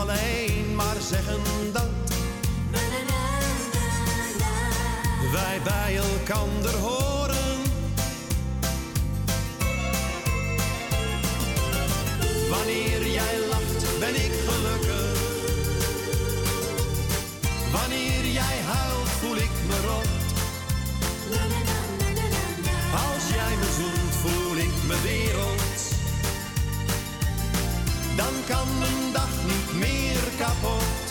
alleen maar zeggen dat wij bij elkander horen. Wanneer jij lacht, ben ik Dan kan mijn dag niet meer kapot.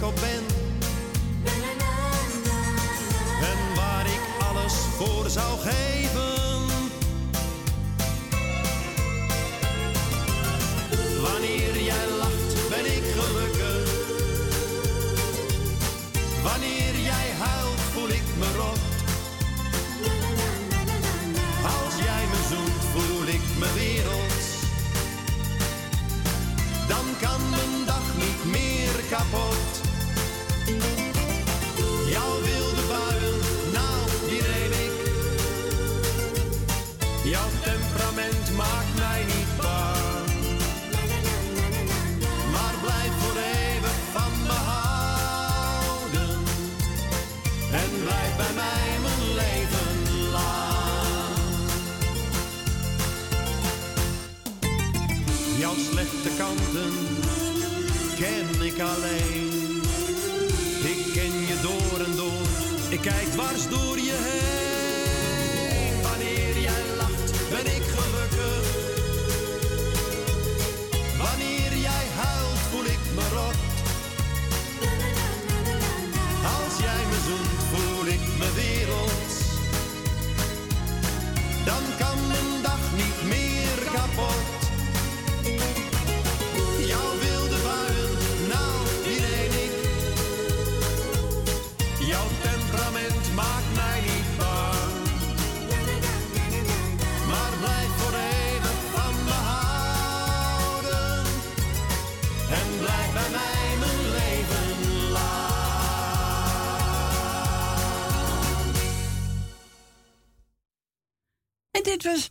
op ben. En waar ik alles voor zou geven. Wanneer jij lacht, ben ik gelukkig. Wanneer jij huilt, voel ik me rot. Als jij me zoent, voel ik me werelds. Dan kan mijn dag niet meer kapot. Ik ken je door en door, ik kijk dwars door je heen. Wanneer jij lacht, ben ik gelukkig. Wanneer jij huilt, voel ik me rot. Als jij me zoent, voel ik me werelds. Dan kan mijn dag niet meer kapot.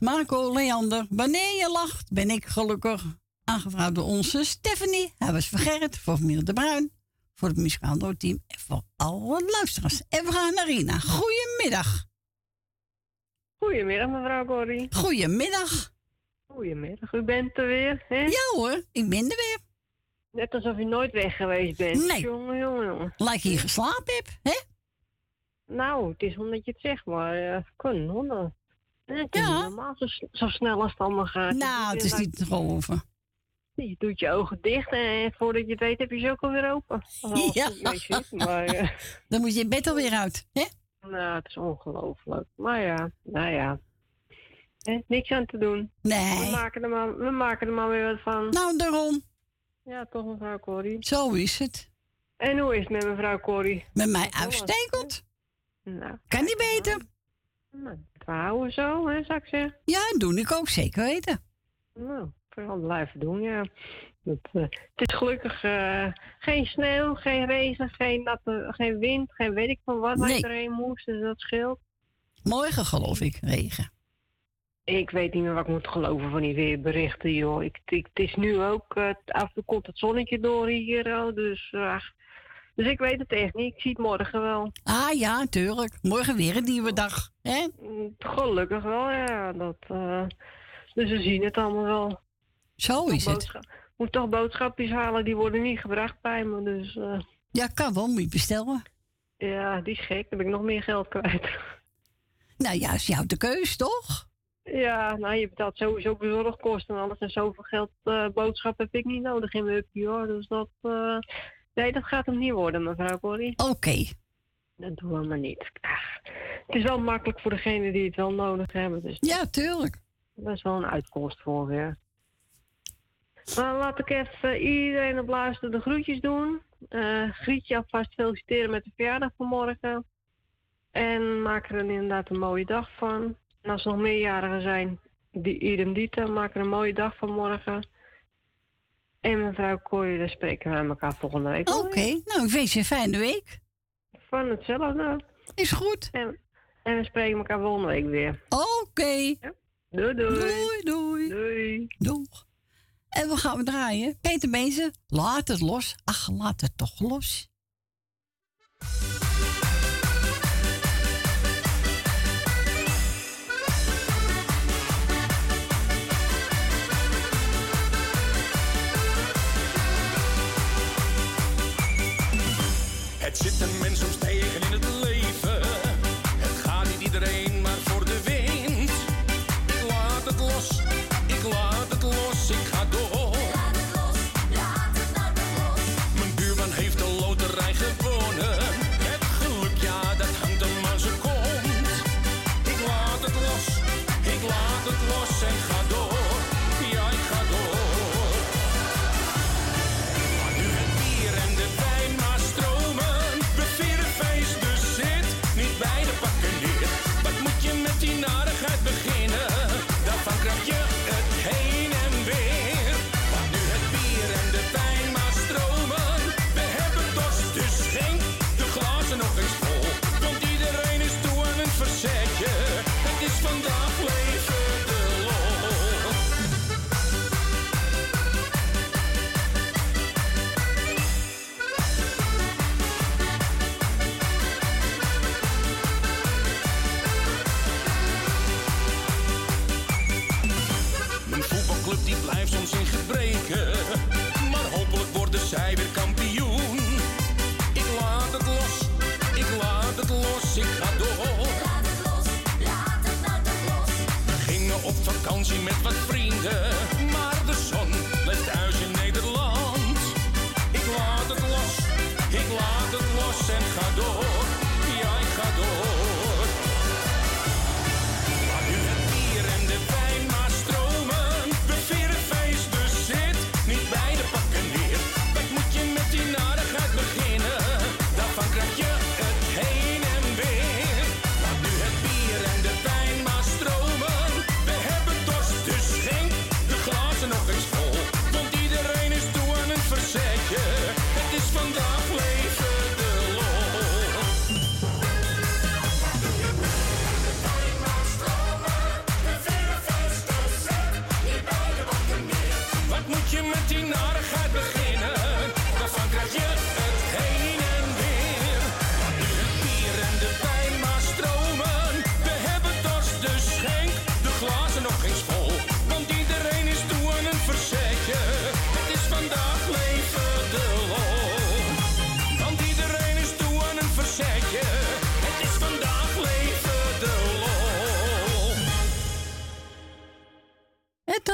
Marco Leander. Wanneer je lacht, ben ik gelukkig. Aangevraagd door onze Stephanie. Hij was vergerrit voor familie De Bruin. Voor het muzikaal team en voor alle luisteraars. En we gaan naar Rina. Goedemiddag. Goedemiddag, mevrouw Corrie. Goedemiddag. Goedemiddag, u bent er weer, hè? Ja hoor, ik ben er weer. Net alsof u nooit weg geweest bent. Nee. Jongen, jongen, jongen. Lijkt je hier geslapen hè? Nou, het is omdat je het zegt, maar uh, kunnen honden. Het is niet normaal zo, snel als het allemaal gaat. Nou, het is niet te geloven. Je doet je ogen dicht en voordat je het weet heb je ze ook alweer open. [LAUGHS] Ja. zit, maar eh, [LAUGHS] Dan moet je je bed alweer uit, hè? nou, het is ongelooflijk. Maar ja, nou ja. Eh, niks aan te doen. Nee. We maken, er maar, we maken er maar weer wat van. Nou, daarom. Ja, toch mevrouw Corrie. Zo is het. En hoe is het met mevrouw Corrie? Met mij uitstekend. Nou, Kan niet beter. nou, houden zo, hè, zou ik zeggen. Ja, doe ik ook zeker weten. Nou, vooral blijven doen, ja. Het, eh, het is gelukkig eh, geen sneeuw, geen regen, geen, natte, geen wind, geen weet ik van wat waar Nee. iedereen moest, dus dat scheelt. Morgen geloof ik, regen. Ik weet niet meer wat ik moet geloven van die weerberichten, joh. Ik, ik, het is nu ook, eh, af en toe komt het zonnetje door hier, oh, dus, ach. Dus ik weet het echt niet. Ik zie het morgen wel. Ah ja, tuurlijk. Morgen weer een nieuwe dag. Hè? Gelukkig wel, ja. Dat, eh, dus we zien het allemaal wel. Zo is het. Boodschap- moet toch boodschapjes halen, die worden niet gebracht bij me, dus... eh, Ja, kan wel, moet je bestellen. Ja, die is gek. Dan ben ik nog meer geld kwijt. Nou ja, is jou de keus, toch? Ja, nou, je betaalt sowieso bezorgkosten en alles. En zoveel geld uh, boodschap heb ik niet nodig in mijn hoor. Dus dat... Nee, dat gaat hem niet worden, mevrouw Corrie. Oké. Okay. Dat doen we maar niet. Ach, het is wel makkelijk voor degenen die het wel nodig hebben. Dus ja, tuurlijk. Dat is wel een uitkomst voor weer. Maar laat ik even iedereen op luisteren de groetjes doen. Uh, Grietje alvast feliciteren met de verjaardag van morgen. En maak er inderdaad een mooie dag van. En als er nog meerjarigen zijn, die idem dietem, maak er een mooie dag van morgen. En mevrouw Kooi, daar spreken we elkaar volgende week. Oké, okay. nou ik wens je een fijne week. Van hetzelfde. Is goed. En, en we spreken elkaar volgende week weer. Oké. Okay. Ja. Doei, doei. Doei, doei. Doei. Doeg. En we gaan we draaien. Peter Bezen, laat het los. Ach, laat het toch los. Het zit een mens soms tegen in het leven. Het gaat niet iedereen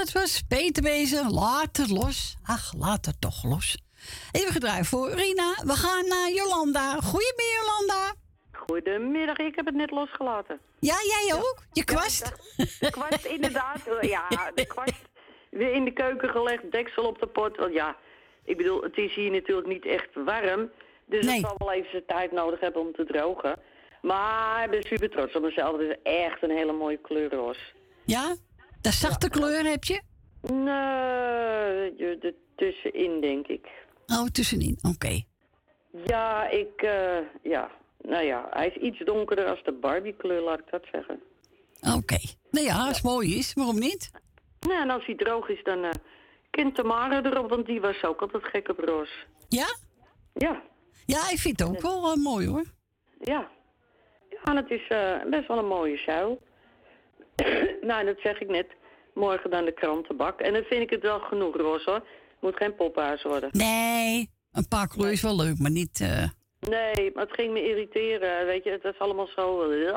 Dat was Peter laat het los. Ach, laat het toch los. Even gedraaid voor Rina. We gaan naar Jolanda. Goedemiddag, Jolanda. Goedemiddag, ik heb het net losgelaten. Ja, jij ook? Je kwast? Kwast, inderdaad. Ja, de kwast weer in de keuken gelegd, deksel op de pot. Want ja, ik bedoel, het is hier natuurlijk niet echt warm. Dus het zal wel even zijn tijd nodig hebben om te drogen. Maar ik ben super trots op mezelf. Het is echt een hele mooie kleur roze. Ja? De zachte kleur heb je? Nee, er tussenin denk ik. Oh, tussenin. Oké. Ja, ik, eh, ja, nou ja, hij is iets donkerder als de Barbie kleur, laat ik dat zeggen. Oké. Nou ja, als het mooi is, waarom niet? Nou, en als hij droog is, dan eh kind Tamara erop, want die was ook altijd gek op roze. Ja? Ja. Ja, ik vind het ook wel eh, mooi hoor. Ja. Ja, en het is best wel een mooie zuil. [COUGHS] nou, dat zeg ik net. Morgen dan de krantenbak. En dan vind ik het wel genoeg roze hoor. Moet geen poppenhuis worden. Nee, een paar kleuren is wel leuk, maar niet... eh, Nee, maar het ging me irriteren. Weet je, het was allemaal zo... eh,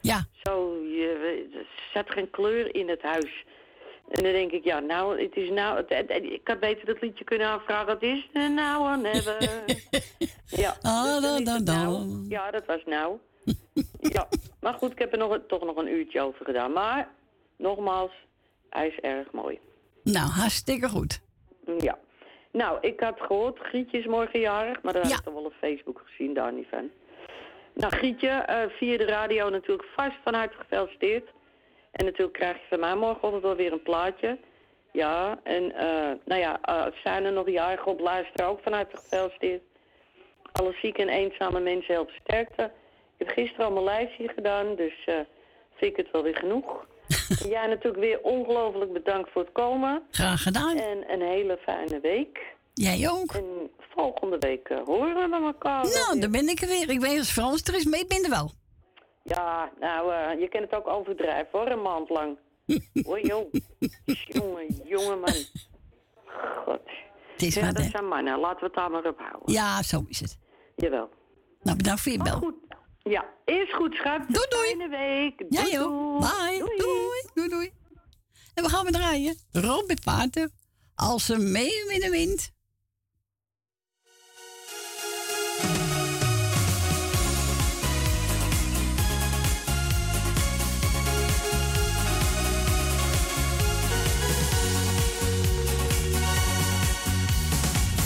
Ja. Zo, je, er zat geen kleur in het huis. En dan denk ik, ja, nou, het is nou... Het, het- ik had beter dat liedje kunnen aanvragen. Het is the now or never. ja, Ah, dus dan is nou. Ja, dat was nou. [LAUGHS] ja, maar goed, ik heb er nog, toch nog een uurtje over gedaan. Maar, nogmaals, hij is erg mooi. Nou, hartstikke goed. Ja. Nou, ik had gehoord, Grietje is morgen jarig, maar dat heb ik toch wel op Facebook gezien, daar niet van. Nou, Grietje, eh, via de radio natuurlijk vast van harte gefeliciteerd. En natuurlijk krijg je van mij morgenochtend wel weer een plaatje. Ja, en eh, nou ja, eh, zijn er nog jarigen op luisteren ook van harte gefeliciteerd. Alle zieke en eenzame mensen helpen sterkte. Ik heb gisteren al mijn lijstje gedaan, dus vind ik het wel weer genoeg. Jij natuurlijk weer ongelooflijk bedankt voor het komen. Graag gedaan. En een hele fijne week. Jij ook. En volgende week eh, horen we elkaar. Nou, dan ben ik er weer. Ik weet als Frans er is, maar ik ben er wel. Ja, nou, eh, je kan het ook overdrijven hoor, een maand lang. [LAUGHS] Hoi, joh. jongen, jongen, man. God. Het is ja, wat, dat hè? zijn mannen. Laten we het daar maar op houden. Ja, zo is het. Jawel. Nou, bedankt voor je bel. Ja, is goed, schat. Doei, doei. Fijne week. Ja, Doei, doei. Bye. Doei. Doei, doei. En we gaan weer draaien. Robert Pater. Als ze mee in de wind.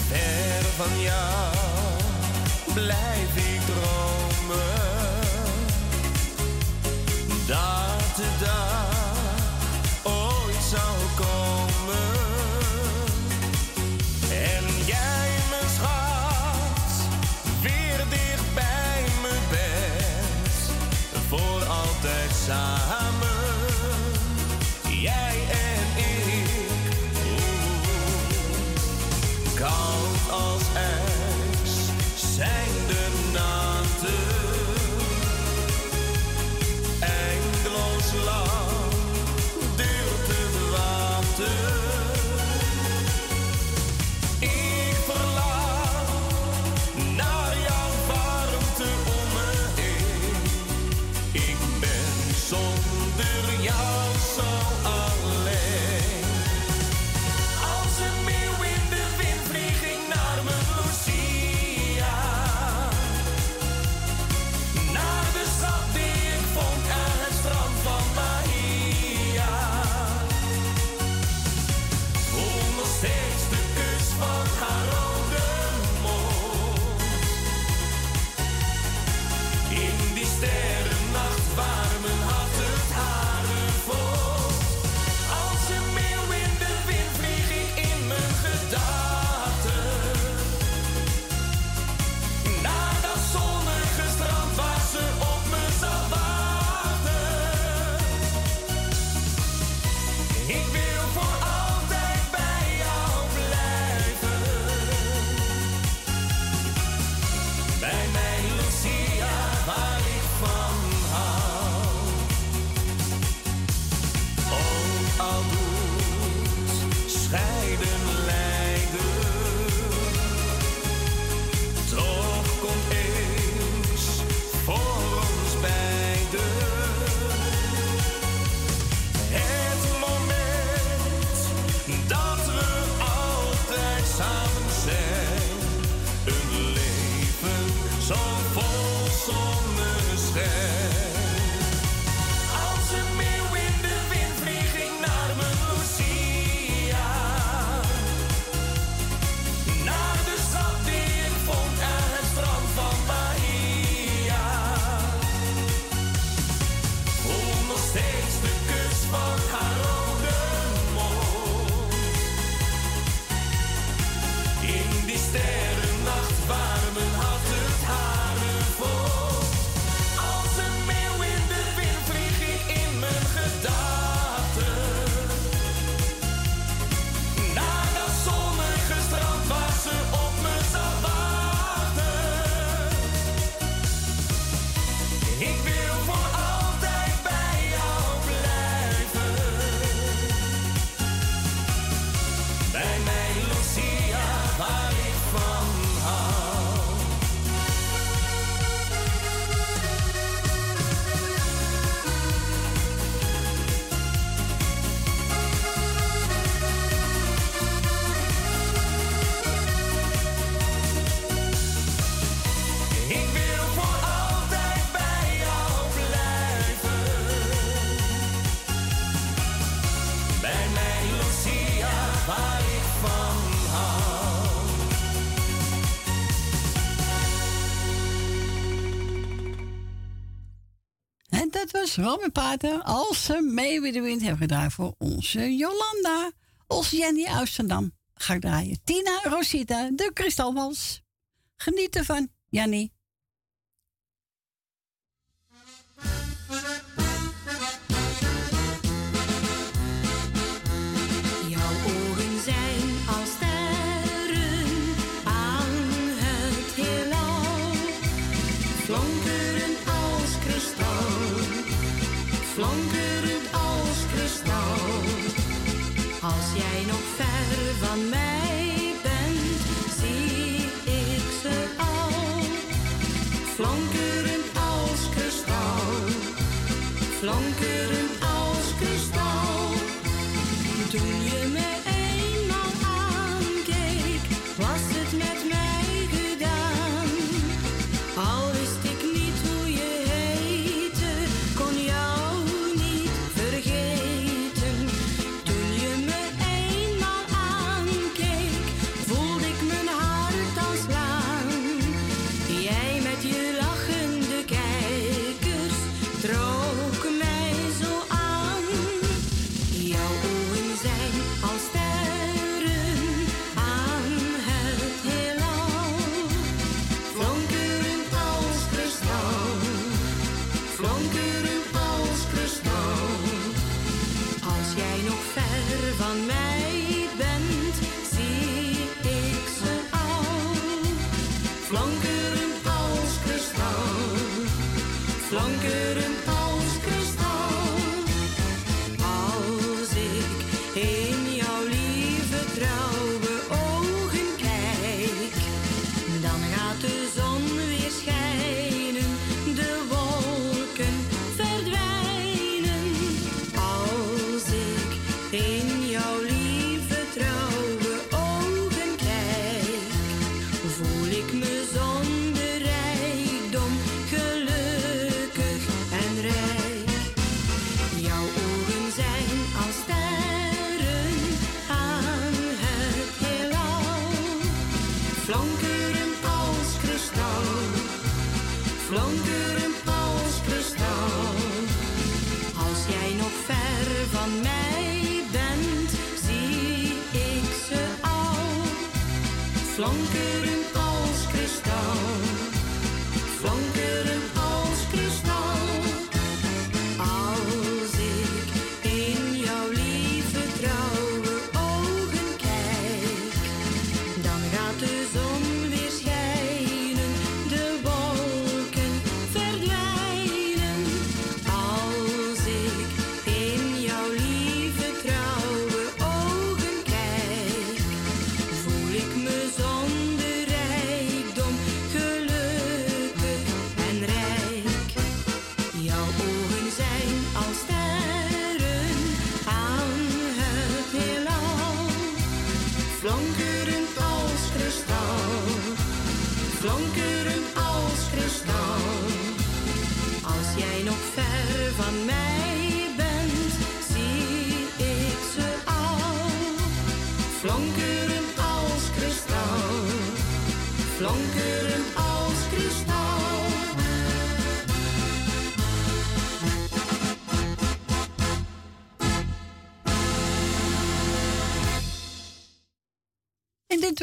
Ver van jou blijf En dat was Robert Pater. Als ze mee weer de wind hebben gedraaid voor onze Jolanda. Onze Jenny Amsterdam. Ga ik draaien. Tina Rosita, de kristalwals. Geniet ervan, Jannie.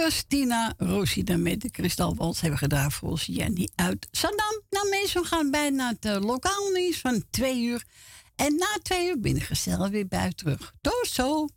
Christina Rossi daarmee de Kristalwals hebben gedaan voor Jenny uit Saddam. Nou mensen, we gaan bijna het eh, lokaal nieuws van twee uur. En na twee uur binnen gezellig weer buiten terug. Tot zo!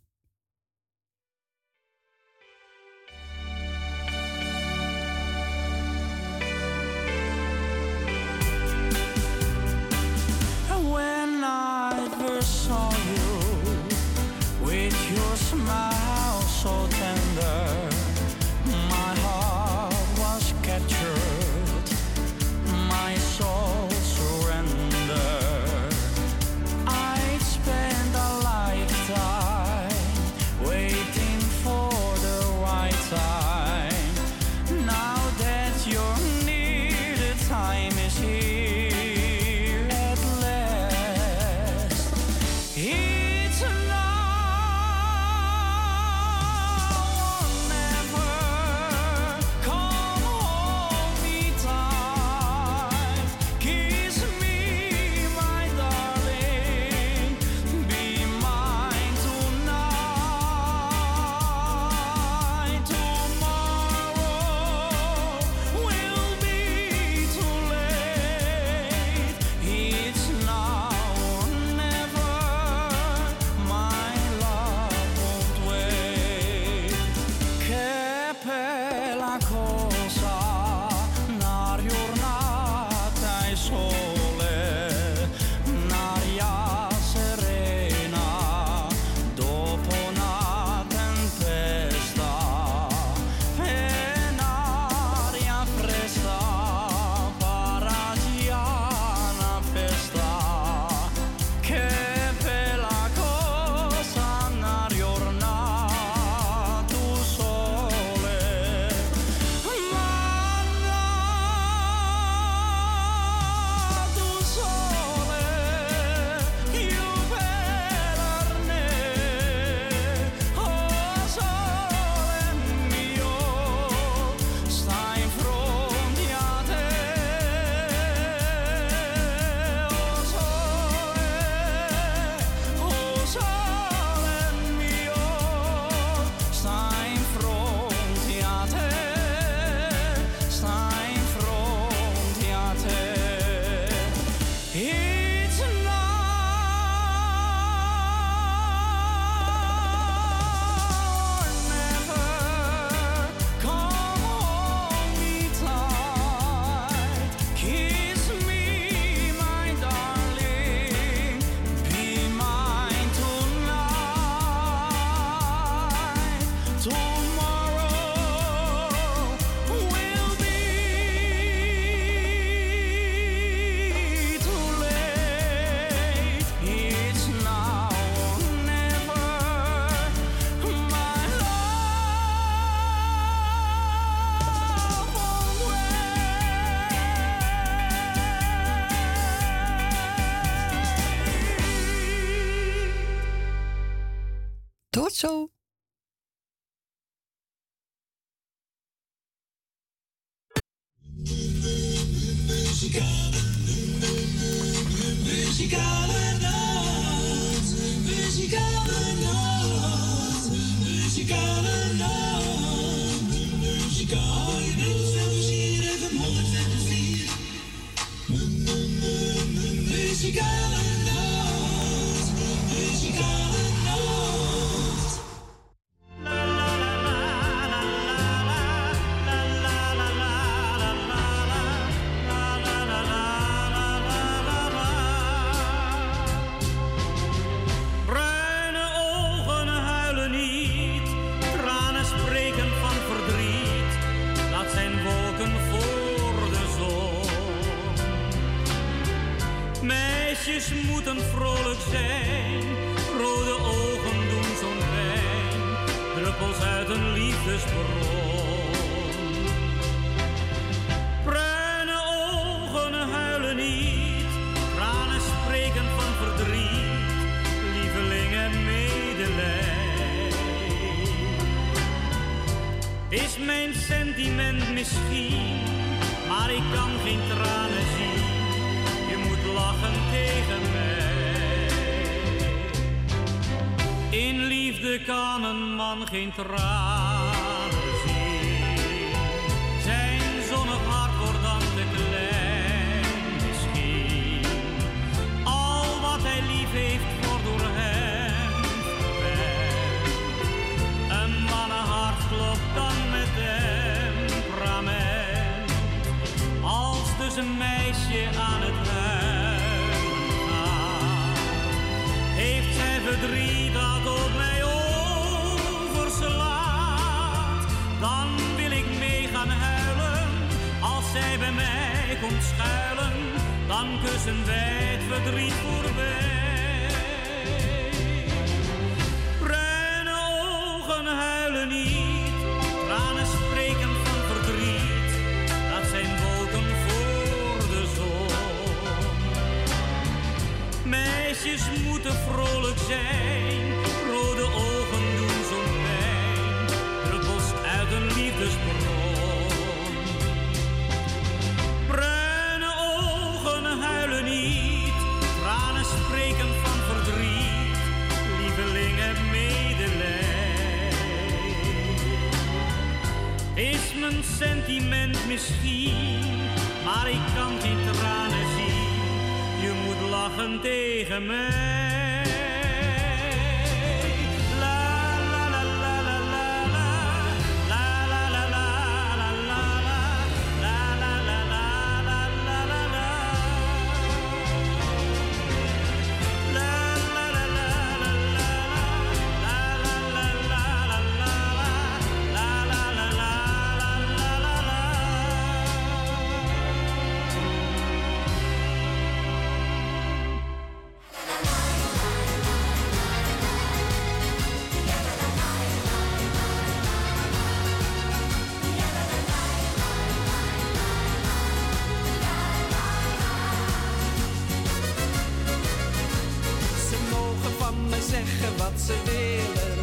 wat ze willen.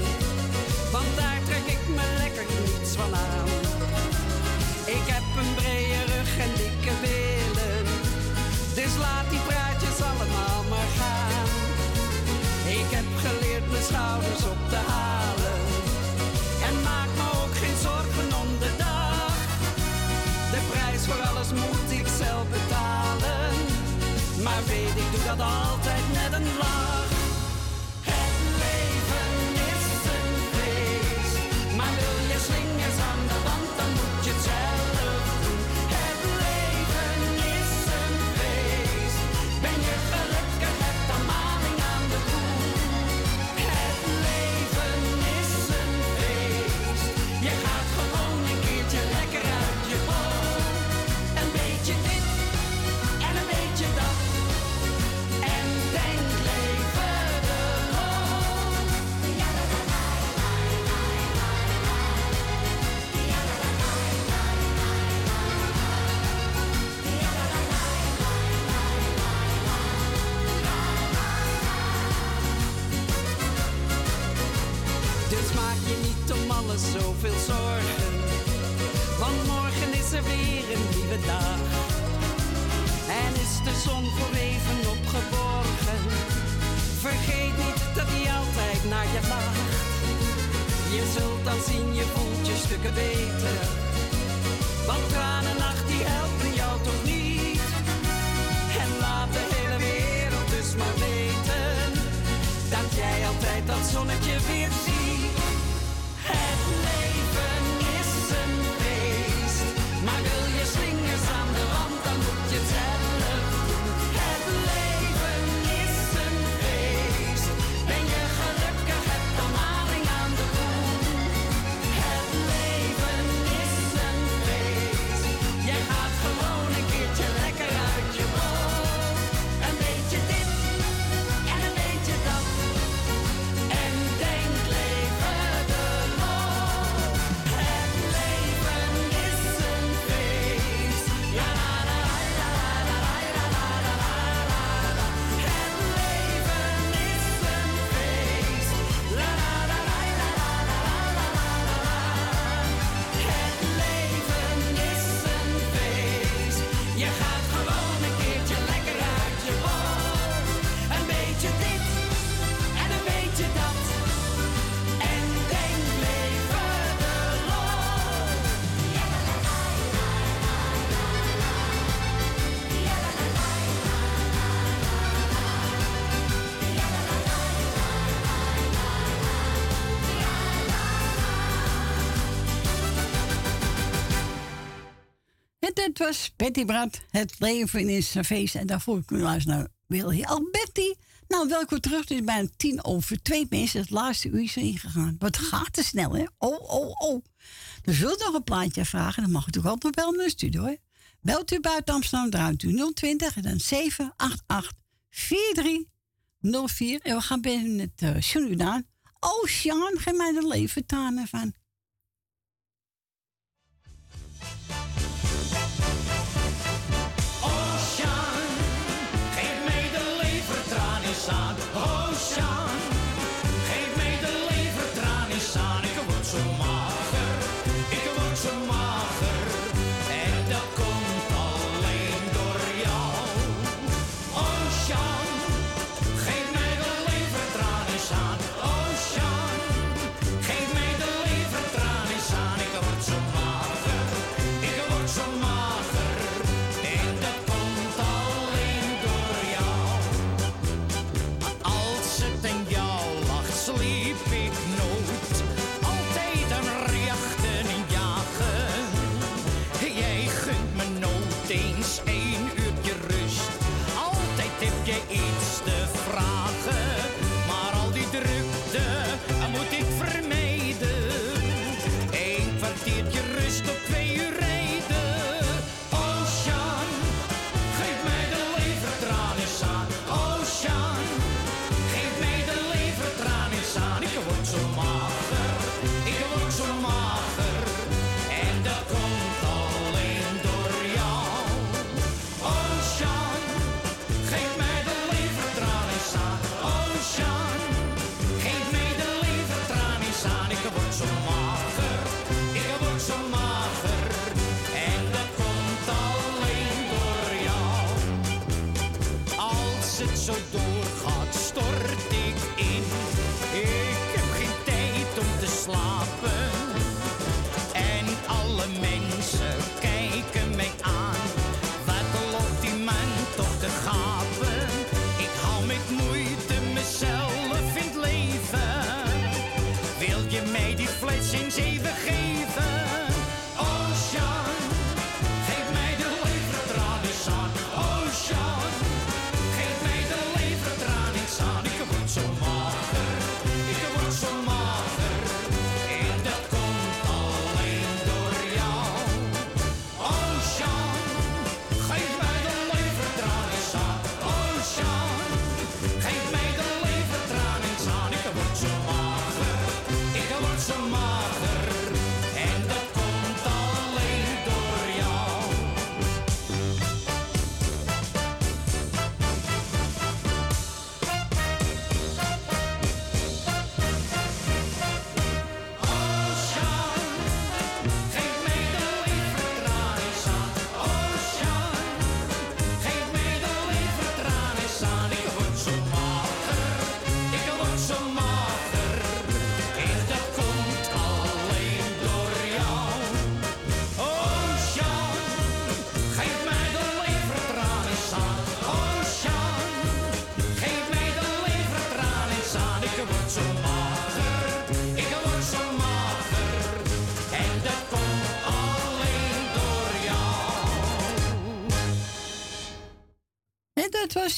Want daar trek ik me lekker niets van aan. Ik heb een brede rug en dikke billen. Dus laat die praatjes allemaal maar gaan. Ik heb geleerd mijn schouders op te halen. En maak me ook geen zorgen om de dag. De prijs voor alles moet ik zelf betalen. Maar weet ik doe dat altijd net een lach. zoveel zorgen. Want morgen is er weer een nieuwe dag. En is de zon voor even opgeborgen. Vergeet niet dat hij altijd naar je lacht. Je zult dan zien, je voelt je stukken beter. Want tranennacht die helpen jou toch niet. En laat de hele wereld dus maar weten. Dat jij altijd dat zonnetje weer Betty Brad, het leven is een feest. En daarvoor kun je luisteren nou naar Willy oh, Betty? Nou, welkom terug. Het is bijna tien over twee mensen. Het laatste uur is ingegaan. Wat gaat te snel, hè? Oh, oh, oh. Dan zult nog een plaatje vragen. Dan mag u natuurlijk altijd wel naar de studio. Belt u buiten Amsterdam, draait u 020 en dan 788 4304. En we gaan binnen het uh, Oh, Sjaan, geef mij de leven tanen van.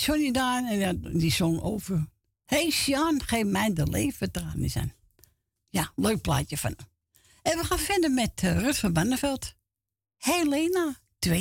Johnny Daan en die zong over. hey Sjaan, geef mij de leven tranen zijn. Ja, leuk plaatje van hem. En we gaan verder met eh, Rut van Banneveld. Helena 2.0.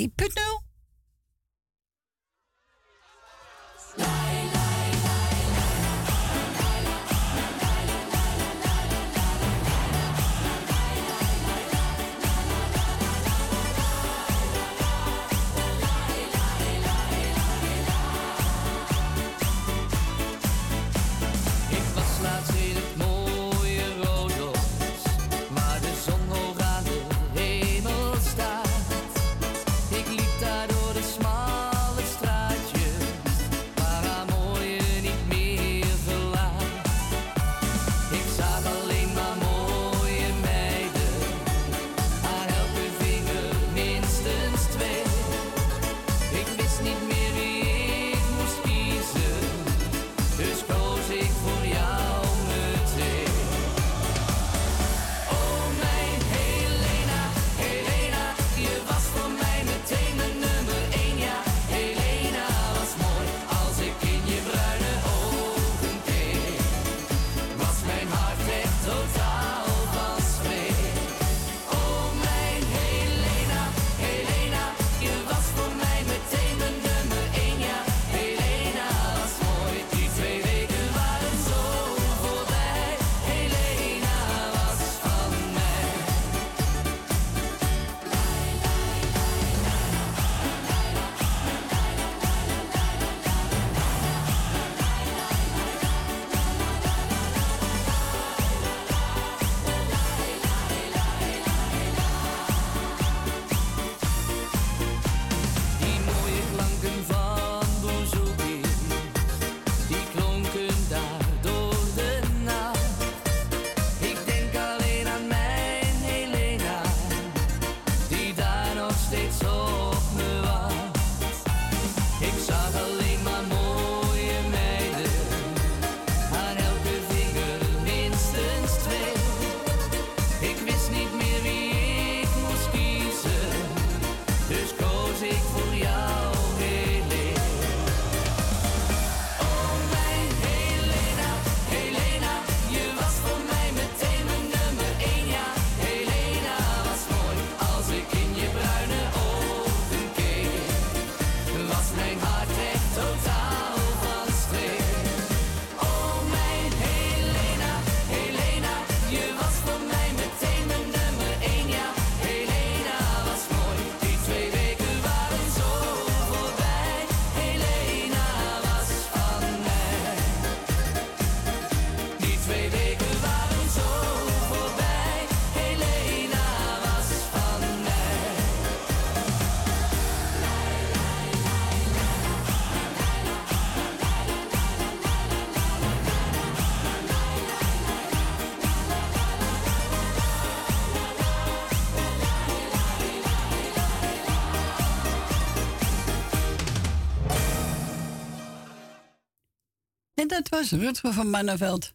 was Rutger van Manneveld.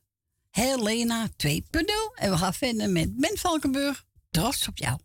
Helena 2.0. En we gaan vinden met Ben Valkenburg. Trots op jou.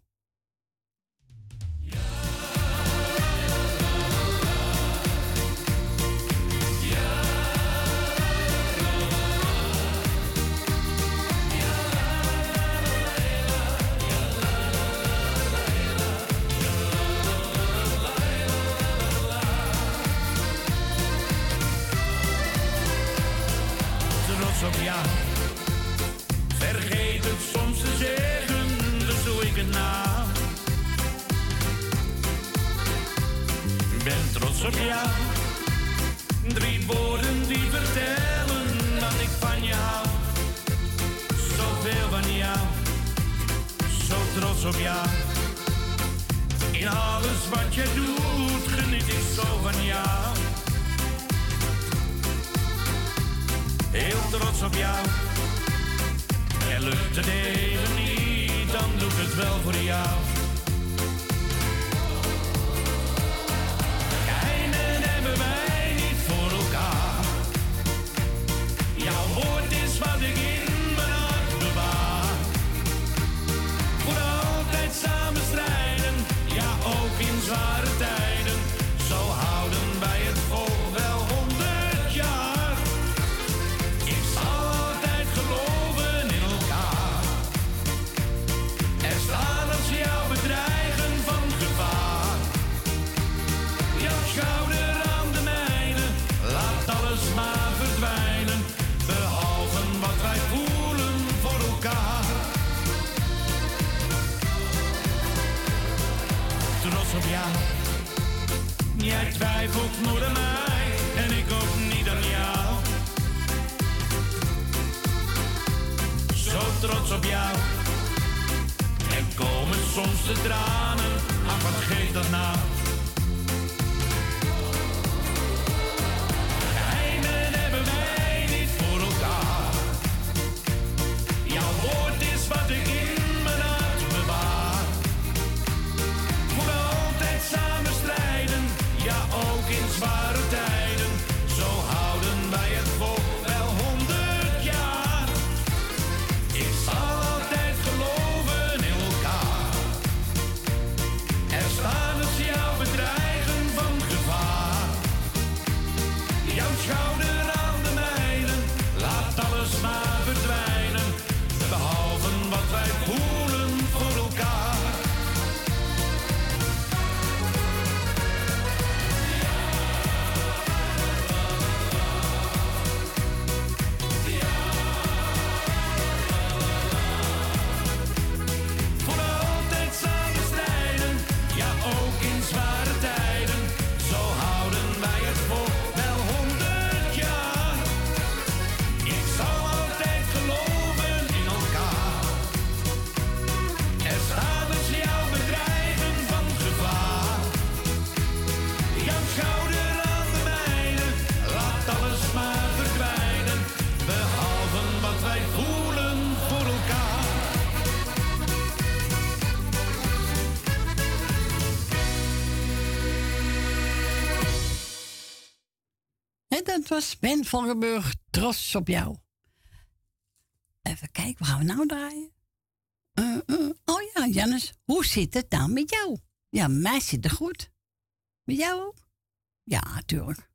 Ben van Geburg, trots op jou. Even kijken, waar gaan we nou draaien? Eh, eh, oh ja, Jannes, hoe zit het dan met jou? Ja, mij zit het goed. Met jou ook? Ja, tuurlijk.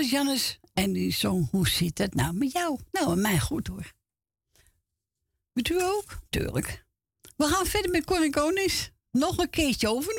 was Jannes en die zong Hoe zit het nou met jou? Nou, met mij goed hoor. Met u ook? Tuurlijk. We gaan verder met Corrie Konings. Nog een keertje over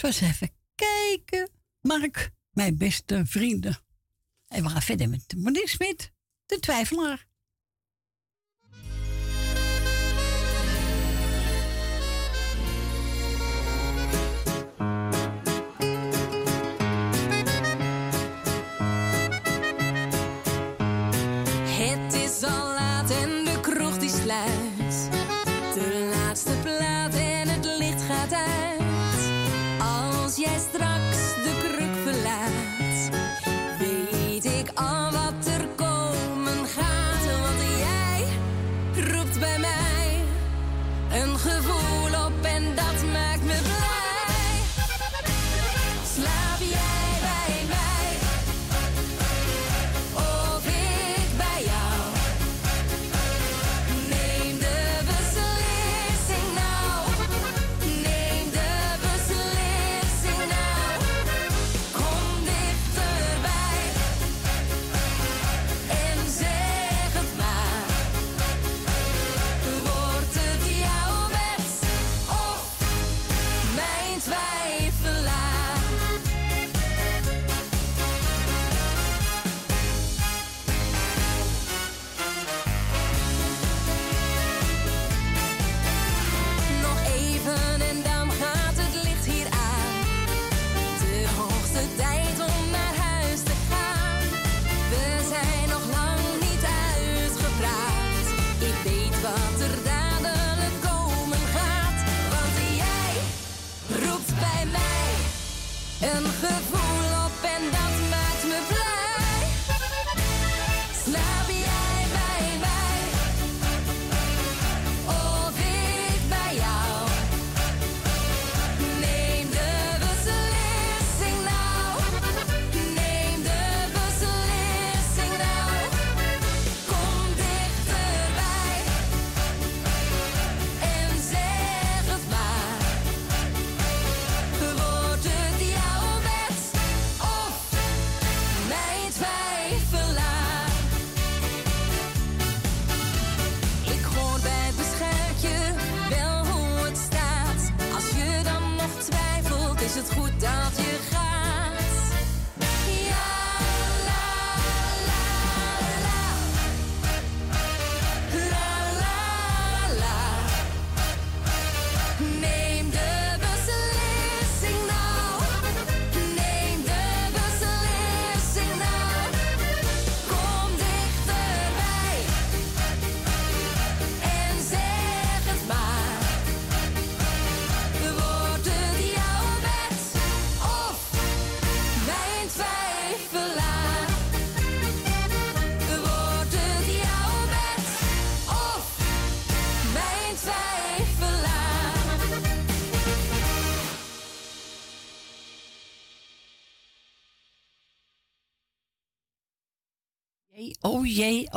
het was even kijken. Mark, mijn beste vrienden. En we gaan verder met Monique Smit, de twijfelaar.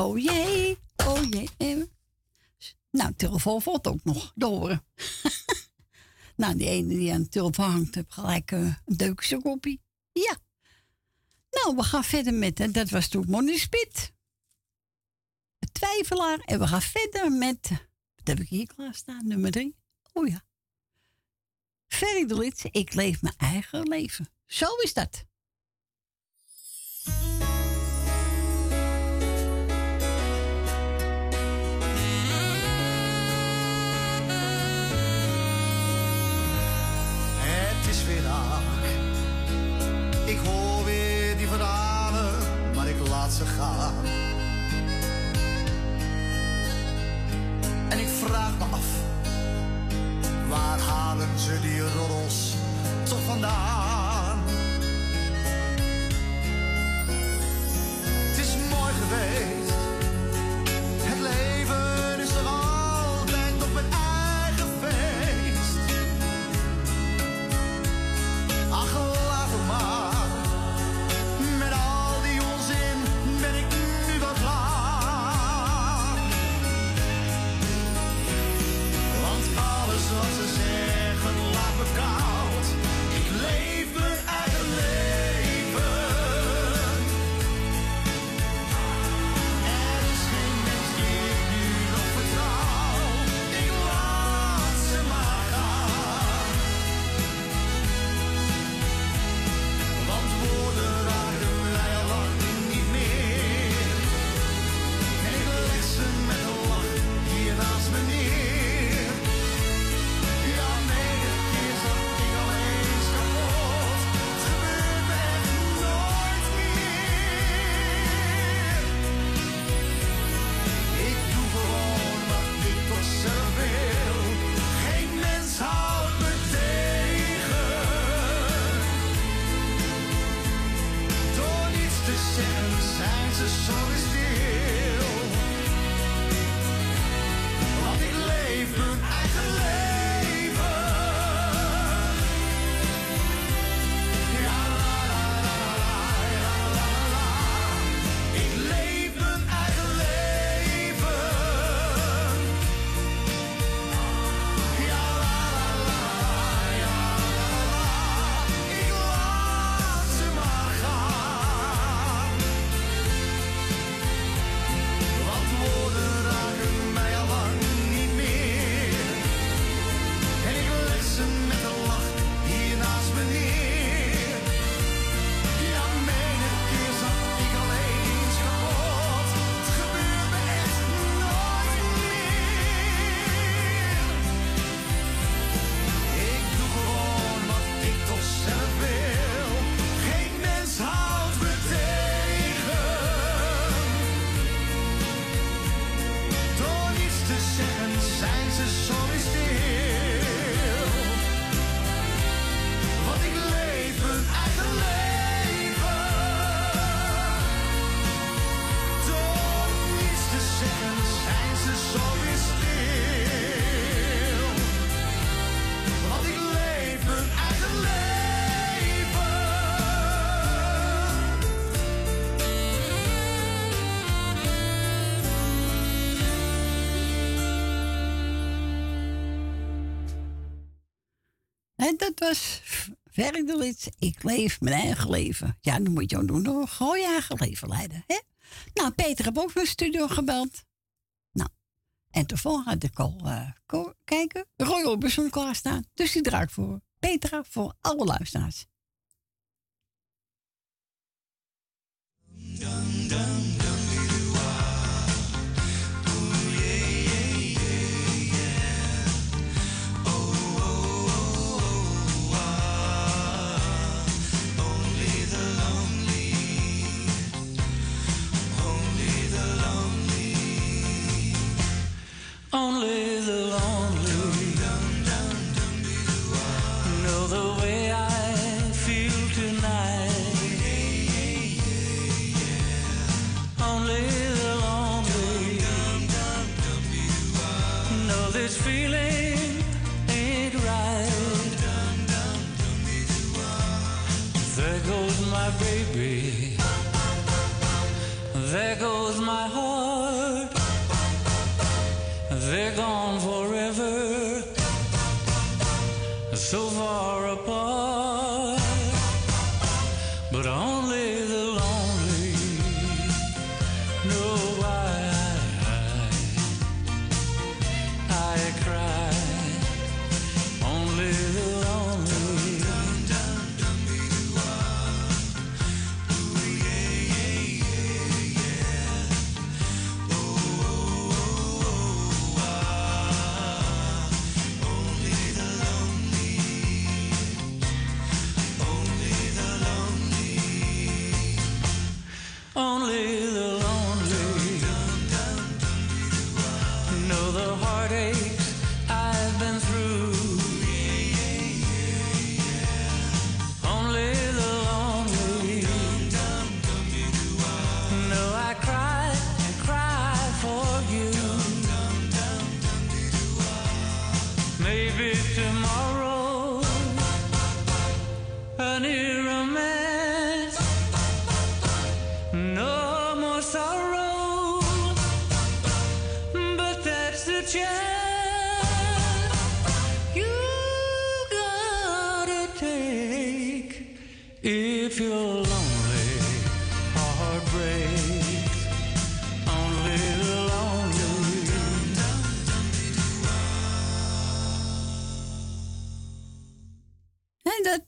Oh jee, oh jee. Nou, telefoon valt ook nog door. [LAUGHS] nou, die ene die aan de telefoon hangt, heeft gelijk eh, een deukse koppie. Ja. Nou, we gaan verder met, dat was toen Monnie Spit. Twijfelaar. En we gaan verder met, wat heb ik hier klaarstaan? Nummer drie. Oh ja. Ferry de ik leef mijn eigen leven. Zo is dat. Waar halen ze die roddels toch vandaan? Het is mooi geweest Ferry de Lits. Ik leef mijn eigen leven. Ja, dan moet je ook doen. Door gewoon je eigen leven leiden. Hè? Nou, Peter heb ook de studio gebeld. Nou, en tevoren had ik al ko- kijken. Roy Orbison klaarstaan. Dus die draait voor Petra voor alle luisteraars. Only the lonely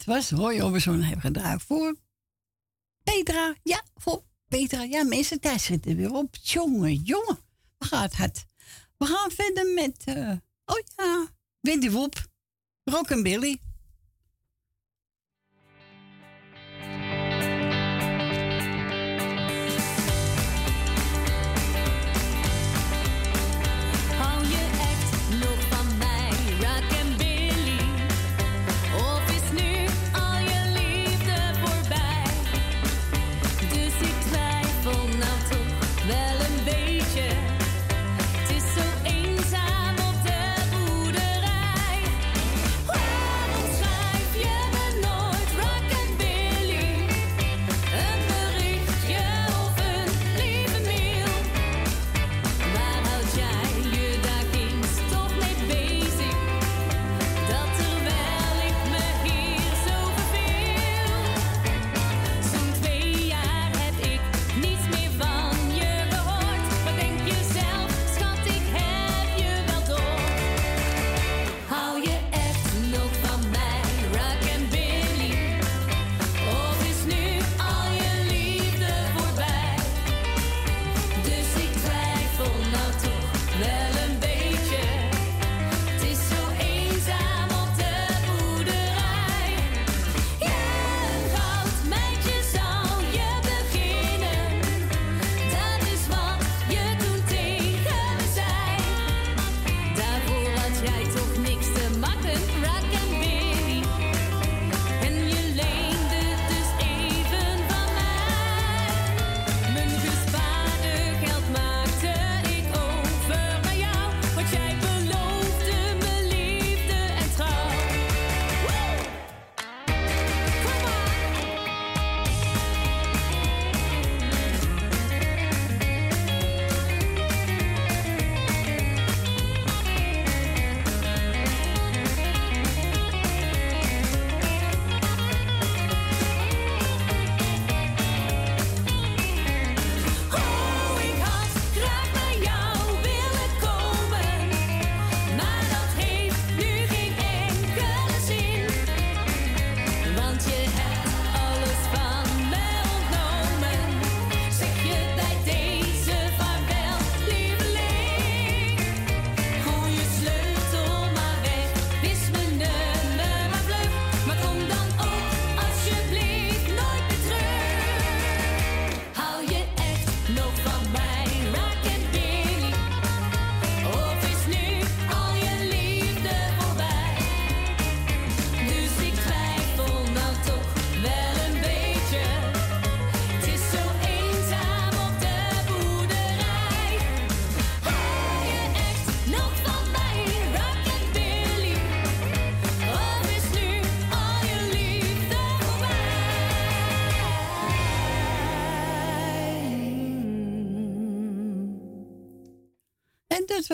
Dat was Roy Orbison hebben gedraaid voor Petra. Ja, voor Petra. Ja, mensen tijd zitten weer op. Jongen, jongen. We gaan het. We gaan verder met, eh, oh ja, Wendy Wop. Rock Billy.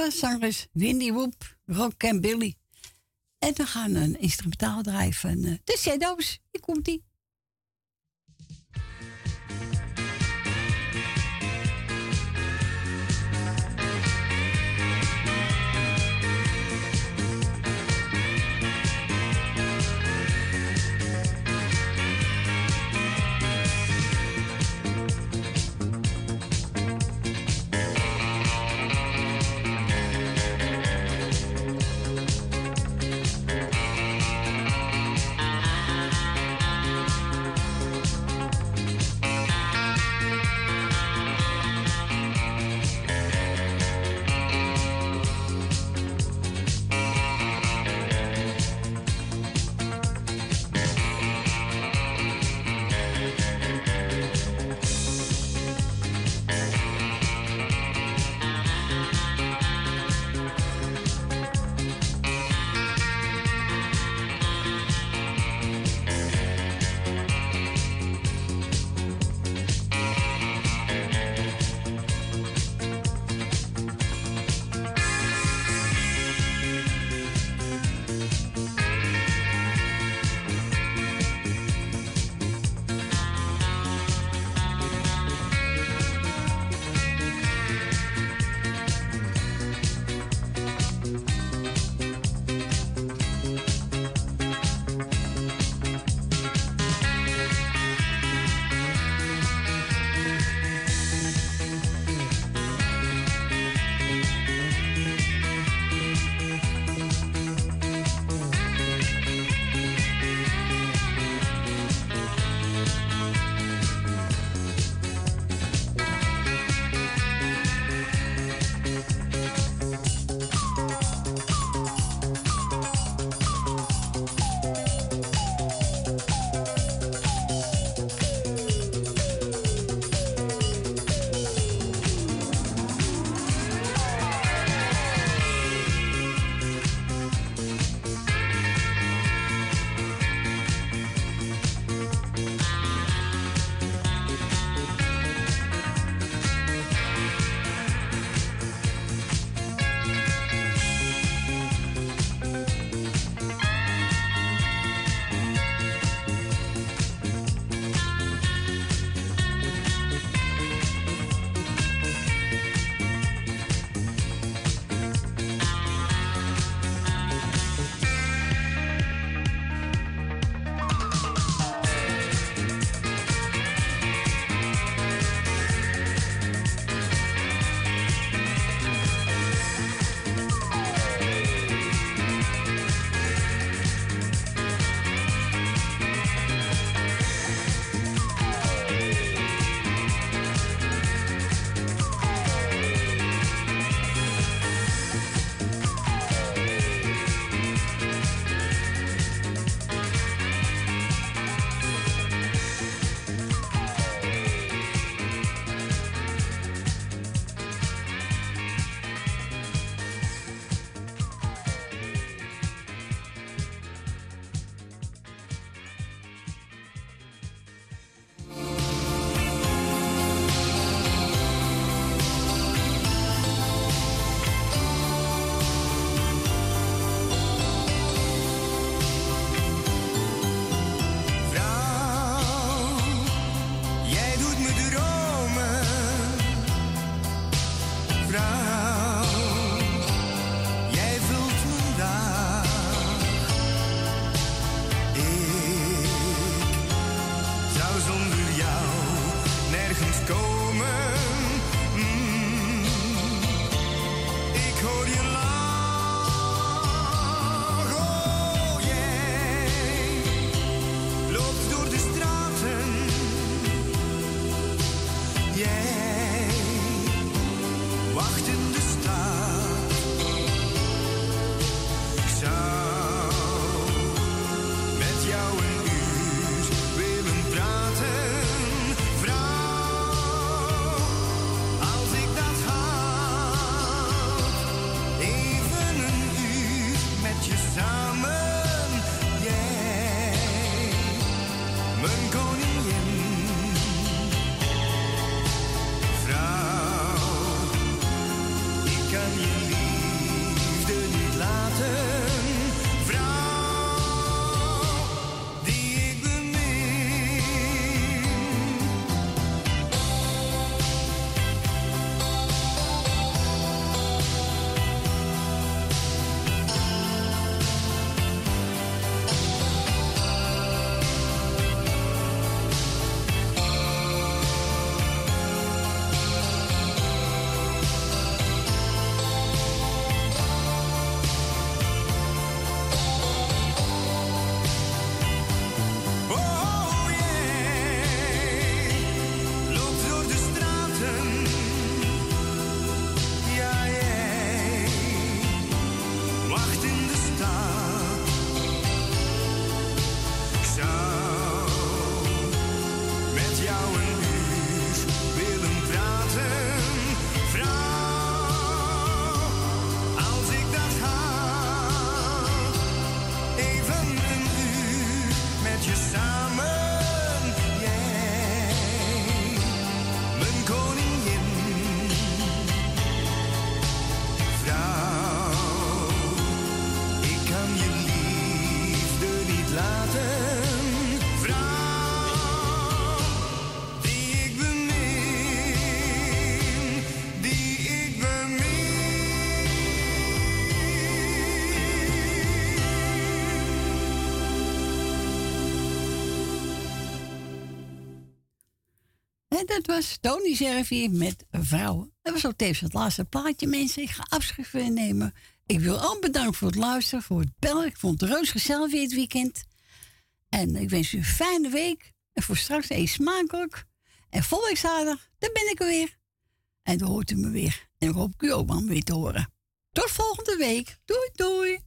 zangers Windy Woop, Rock and Billy. En we gaan een instrumentaal drijven. Eh, de Shadows. Hier komt die. En dat was Tony Servier met vrouwen. Dat was ook tevens het laatste plaatje, mensen. Ik ga nemen. Ik wil al bedanken voor het luisteren, voor het bellen. Ik vond het reus gezellig weer het weekend. En ik wens u een fijne week. En voor straks eet smakelijk. En volgende zaterdag, dan ben ik er weer. En dan hoort u me weer. En ik hoop u ook maar weer te horen. Tot volgende week. Doei, doei.